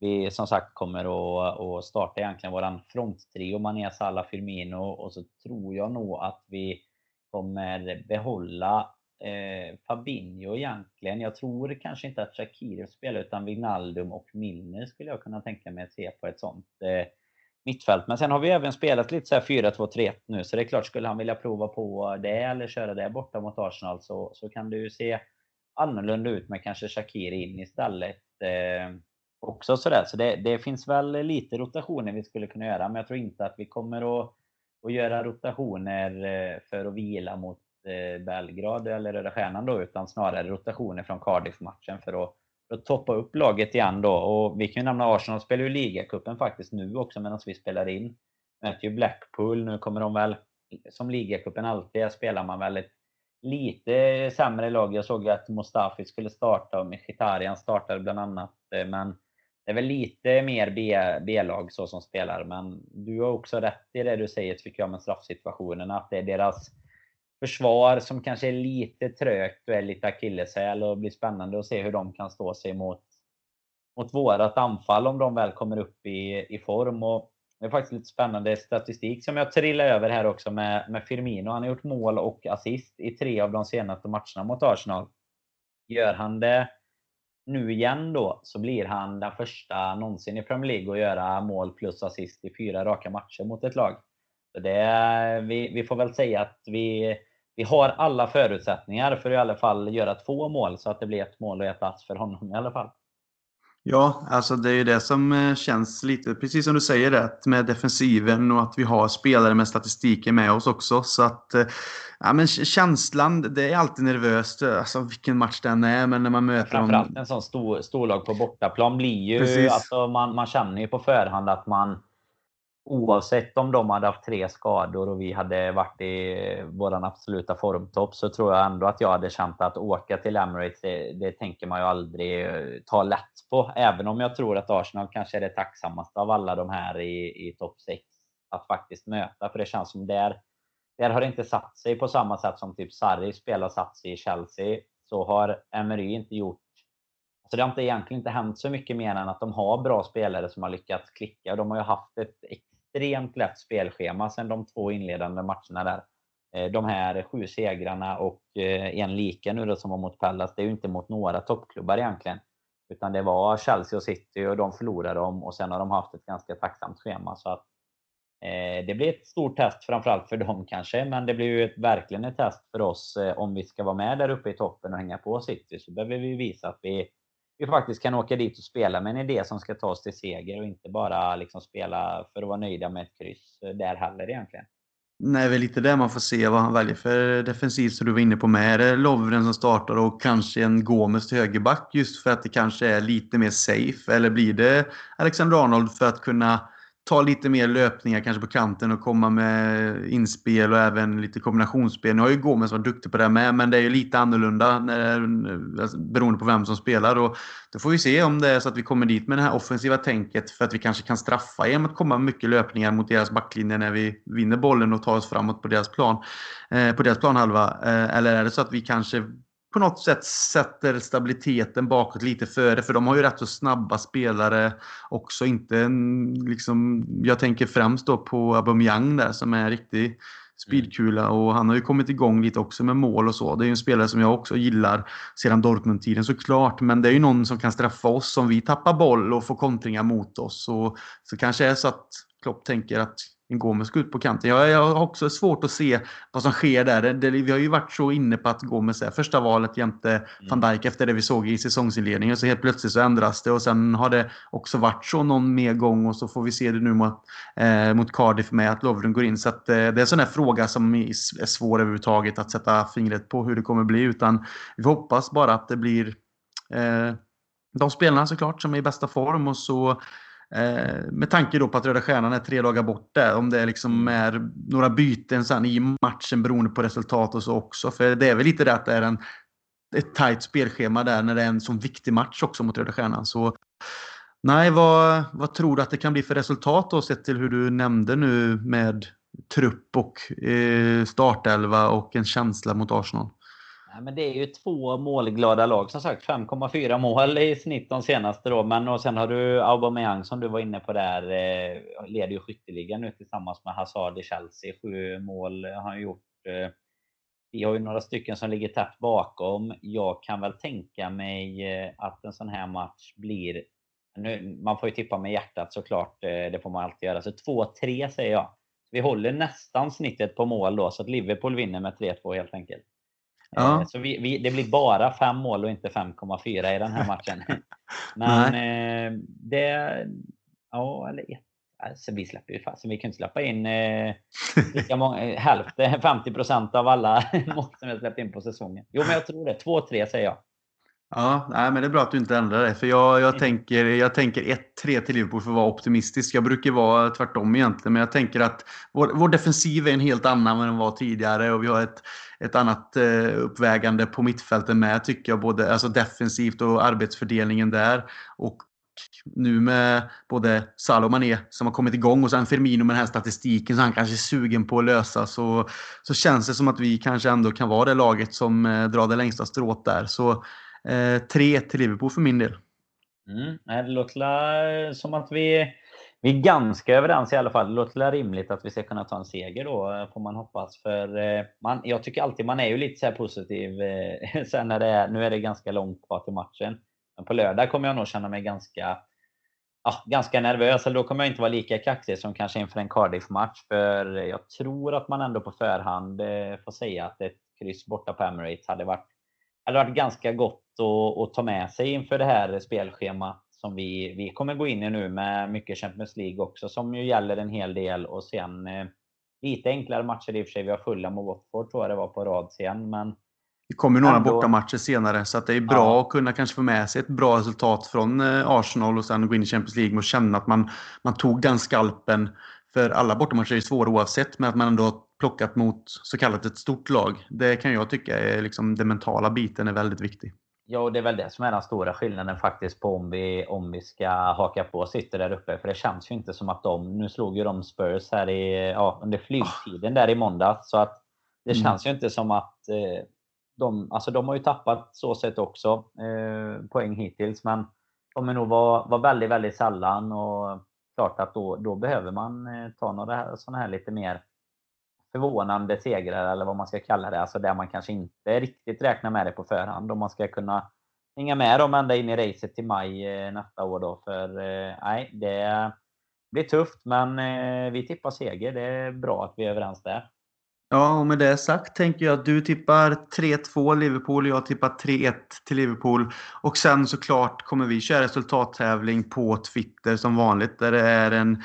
Speaker 3: vi som sagt kommer att, att starta egentligen våran fronttrio, Mané, Salah, Firmino och så tror jag nog att vi kommer behålla eh, Fabinho egentligen. Jag tror kanske inte att Shakiri spelar utan Wijnaldum och Milner skulle jag kunna tänka mig att se på ett sånt eh, mittfält. Men sen har vi även spelat lite så här 4-2-3-1 nu, så det är klart, skulle han vilja prova på det eller köra det borta mot Arsenal så, så kan det ju se annorlunda ut med kanske Shakiri in istället. Eh, också sådär. Så det, det, finns väl lite rotationer vi skulle kunna göra, men jag tror inte att vi kommer att, att göra rotationer eh, för att vila mot eh, Belgrad eller Röda Stjärnan då, utan snarare rotationer från Cardiff-matchen för att, för att toppa upp laget igen då. Och vi kan ju nämna Arsenal spelar ju ligacupen faktiskt nu också medan vi spelar in. Möter ju Blackpool, nu kommer de väl, som ligacupen alltid är, spelar man väl ett lite sämre lag. Jag såg att Mustafi skulle starta och Mkhitaryan startade bland annat. Eh, men det är väl lite mer B-lag så som spelar. Men du har också rätt i det du säger tycker jag med straffsituationen. Att det är deras försvar som kanske är lite trögt och är lite akilleshäl. Och blir spännande att se hur de kan stå sig mot, mot vårat anfall om de väl kommer upp i, i form. Och det är faktiskt lite spännande statistik som jag trillar över här också med, med Firmino. Han har gjort mål och assist i tre av de senaste matcherna mot Arsenal. Gör han det nu igen då så blir han den första någonsin i Premier League att göra mål plus assist i fyra raka matcher mot ett lag. Så det, vi, vi får väl säga att vi, vi har alla förutsättningar för att i alla fall göra två mål så att det blir ett mål och ett ass för honom i alla fall.
Speaker 2: Ja, alltså det är ju det som eh, känns lite, precis som du säger det, med defensiven och att vi har spelare med statistiken med oss också. Så att, eh, ja men känslan, det är alltid nervöst, alltså vilken match den är, men när man möter
Speaker 3: Framförallt en sån stor, storlag på bortaplan blir ju, alltså man, man känner ju på förhand att man oavsett om de hade haft tre skador och vi hade varit i vår absoluta formtopp så tror jag ändå att jag hade känt att åka till Emirates, det, det, tänker man ju aldrig eh, ta lätt på. Även om jag tror att Arsenal kanske är det tacksammaste av alla de här i, i topp 6 att faktiskt möta. För det känns som där, där har det inte satt sig på samma sätt som typ Sarri spelar satt sig i Chelsea. Så har Emery inte gjort så det har inte egentligen inte hänt så mycket mer än att de har bra spelare som har lyckats klicka. De har ju haft ett extremt lätt spelschema sen de två inledande matcherna där. Eh, de här sju segrarna och eh, en lika nu då som var mot Pallas, det är ju inte mot några toppklubbar egentligen. Utan det var Chelsea och City och de förlorade dem och sen har de haft ett ganska tacksamt schema. Så att, eh, det blir ett stort test framförallt för dem kanske, men det blir ju ett, verkligen ett test för oss eh, om vi ska vara med där uppe i toppen och hänga på City. Så behöver vi visa att vi vi faktiskt kan åka dit och spela med en idé som ska ta oss till seger och inte bara liksom spela för att vara nöjda med ett kryss eh, där heller egentligen.
Speaker 2: Nej, väl lite det man får se vad han väljer för defensiv som du var inne på med. Är det Lovren som startar och kanske en Gomes till högerback just för att det kanske är lite mer safe? Eller blir det Alexander Arnold för att kunna ta lite mer löpningar kanske på kanten och komma med inspel och även lite kombinationsspel. Nu har ju Gomes varit duktig på det med, men det är ju lite annorlunda när, alltså, beroende på vem som spelar. Och då får vi se om det är så att vi kommer dit med det här offensiva tänket för att vi kanske kan straffa genom att komma med mycket löpningar mot deras backlinje när vi vinner bollen och tar oss framåt på deras plan. Eh, på deras planhalva. Eh, eller är det så att vi kanske på något sätt sätter stabiliteten bakåt lite före. För de har ju rätt så snabba spelare också. Inte liksom, jag tänker främst då på Aubameyang där som är en riktig speedkula och han har ju kommit igång lite också med mål och så. Det är ju en spelare som jag också gillar sedan Dortmund-tiden såklart. Men det är ju någon som kan straffa oss om vi tappar boll och får kontringar mot oss. Och, så kanske är så att Klopp tänker att en Gomes gå ut på kanten. Jag, jag har också svårt att se vad som sker där. Det, det, vi har ju varit så inne på att Gomes är första valet jämte mm. van Dijk efter det vi såg i säsongsinledningen. Så helt plötsligt så ändras det och sen har det också varit så någon mer gång och så får vi se det nu mot, eh, mot Cardiff med att Lovren går in. Så att, eh, det är en sån här fråga som är svår överhuvudtaget att sätta fingret på hur det kommer bli. Utan vi hoppas bara att det blir eh, de spelarna såklart som är i bästa form och så Eh, med tanke då på att Röda Stjärnan är tre dagar borta. Om det liksom mm. är några byten sen i matchen beroende på resultat och så också. För det är väl lite det att det är en, ett tajt spelschema där när det är en sån viktig match också mot Röda Stjärnan. Så nej, vad, vad tror du att det kan bli för resultat då sett till hur du nämnde nu med trupp och eh, startelva och en känsla mot Arsenal?
Speaker 3: Men det är ju två målglada lag som sagt. 5,4 mål i snitt de senaste då. Men och sen har du Aubameyang som du var inne på där. Eh, leder ju skytteligan nu tillsammans med Hazard i Chelsea. Sju mål har han gjort. Eh, vi har ju några stycken som ligger tätt bakom. Jag kan väl tänka mig eh, att en sån här match blir... Nu, man får ju tippa med hjärtat såklart. Eh, det får man alltid göra. Så 2-3 säger jag. Vi håller nästan snittet på mål då, så att Liverpool vinner med 3-2 helt enkelt. Ja. Så vi, vi, det blir bara fem mål och inte 5,4 i den här matchen. Men eh, det... Ja, eller ett. Alltså, vi släpper ju fast. Vi kan inte släppa in eh, lika många, hälften, 50 procent av alla mål som vi släppt in på säsongen. Jo, men jag tror det. 2-3 säger jag.
Speaker 2: Ja, nej, men det är bra att du inte ändrar det. För jag, jag, mm. tänker, jag tänker 1-3 till Liverpool för att vara optimistisk. Jag brukar vara tvärtom egentligen. Men jag tänker att vår, vår defensiv är en helt annan än den var tidigare. Och vi har ett, ett annat eh, uppvägande på mittfältet med tycker jag. Både alltså defensivt och arbetsfördelningen där. Och nu med både Salah och Mané som har kommit igång och sen Firmino med den här statistiken som han kanske är sugen på att lösa så, så känns det som att vi kanske ändå kan vara det laget som eh, drar det längsta strået där. Så Eh, 3-1 till Liverpool för min del.
Speaker 3: Mm, det låter som att vi, vi är ganska överens i alla fall. Det låter rimligt att vi ska kunna ta en seger då, eh, får man hoppas. För eh, man, jag tycker alltid man är ju lite så positiv sen när det är, nu är det ganska långt kvar till matchen. Men på lördag kommer jag nog känna mig ganska, ja, ganska nervös. Eller då kommer jag inte vara lika kaxig som kanske inför en Cardiff-match. För jag tror att man ändå på förhand får säga att ett kryss borta på Emirates hade varit hade varit ganska gott att, att ta med sig inför det här spelschemat som vi, vi kommer gå in i nu med mycket Champions League också som ju gäller en hel del och sen eh, lite enklare matcher i och för sig. Vi har Fulham och Watford tror jag det var på rad sen. Men
Speaker 2: det kommer några ändå... bortamatcher senare så att det är bra ja. att kunna kanske få med sig ett bra resultat från eh, Arsenal och sen gå in i Champions League och känna att man, man tog den skalpen. För alla bortamatcher är svåra oavsett, men att man ändå plockat mot så kallat ett stort lag. Det kan jag tycka är liksom den mentala biten är väldigt viktig.
Speaker 3: Ja, och det är väl det som är den stora skillnaden faktiskt på om vi, om vi ska haka på City där uppe. För det känns ju inte som att de, nu slog ju de Spurs här i, ja, under flygtiden där i måndag. Så att det mm. känns ju inte som att eh, de, alltså de har ju tappat så sett också eh, poäng hittills. Men kommer nog vara, vara väldigt, väldigt sällan. Och klart att då, då behöver man eh, ta några sådana här lite mer förvånande segrar eller vad man ska kalla det. Alltså där man kanske inte riktigt räknar med det på förhand. Om man ska kunna hänga med dem ända in i racet till maj eh, nästa år då. För eh, nej, det blir tufft men eh, vi tippar seger. Det är bra att vi är överens där.
Speaker 2: Ja, och med det sagt tänker jag att du tippar 3-2 Liverpool och jag tippar 3-1 till Liverpool. Och sen såklart kommer vi köra resultattävling på Twitter som vanligt där det är en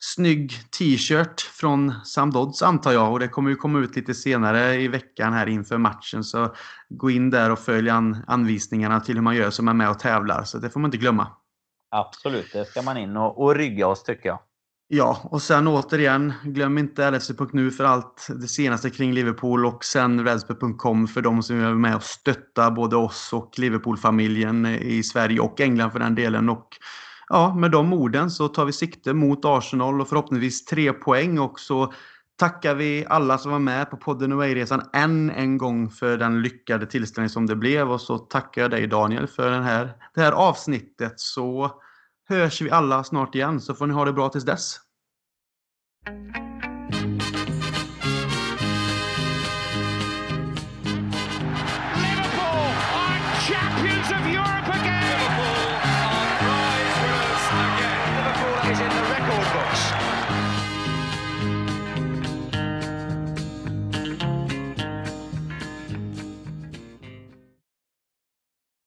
Speaker 2: snygg t-shirt från Sam Dodds antar jag och det kommer ju komma ut lite senare i veckan här inför matchen. Så gå in där och följ an anvisningarna till hur man gör som är med och tävlar. Så det får man inte glömma.
Speaker 3: Absolut, det ska man in och, och rygga oss tycker jag.
Speaker 2: Ja, och sen återigen, glöm inte LFC.nu för allt det senaste kring Liverpool och sen Redspe.com för de som är med och stöttar både oss och Liverpool-familjen i Sverige och England för den delen. Och ja, med de orden så tar vi sikte mot Arsenal och förhoppningsvis tre poäng och så tackar vi alla som var med på podden Away-resan än en gång för den lyckade tillställning som det blev och så tackar jag dig Daniel för den här, det här avsnittet så hörs vi alla snart igen så får ni ha det bra tills dess.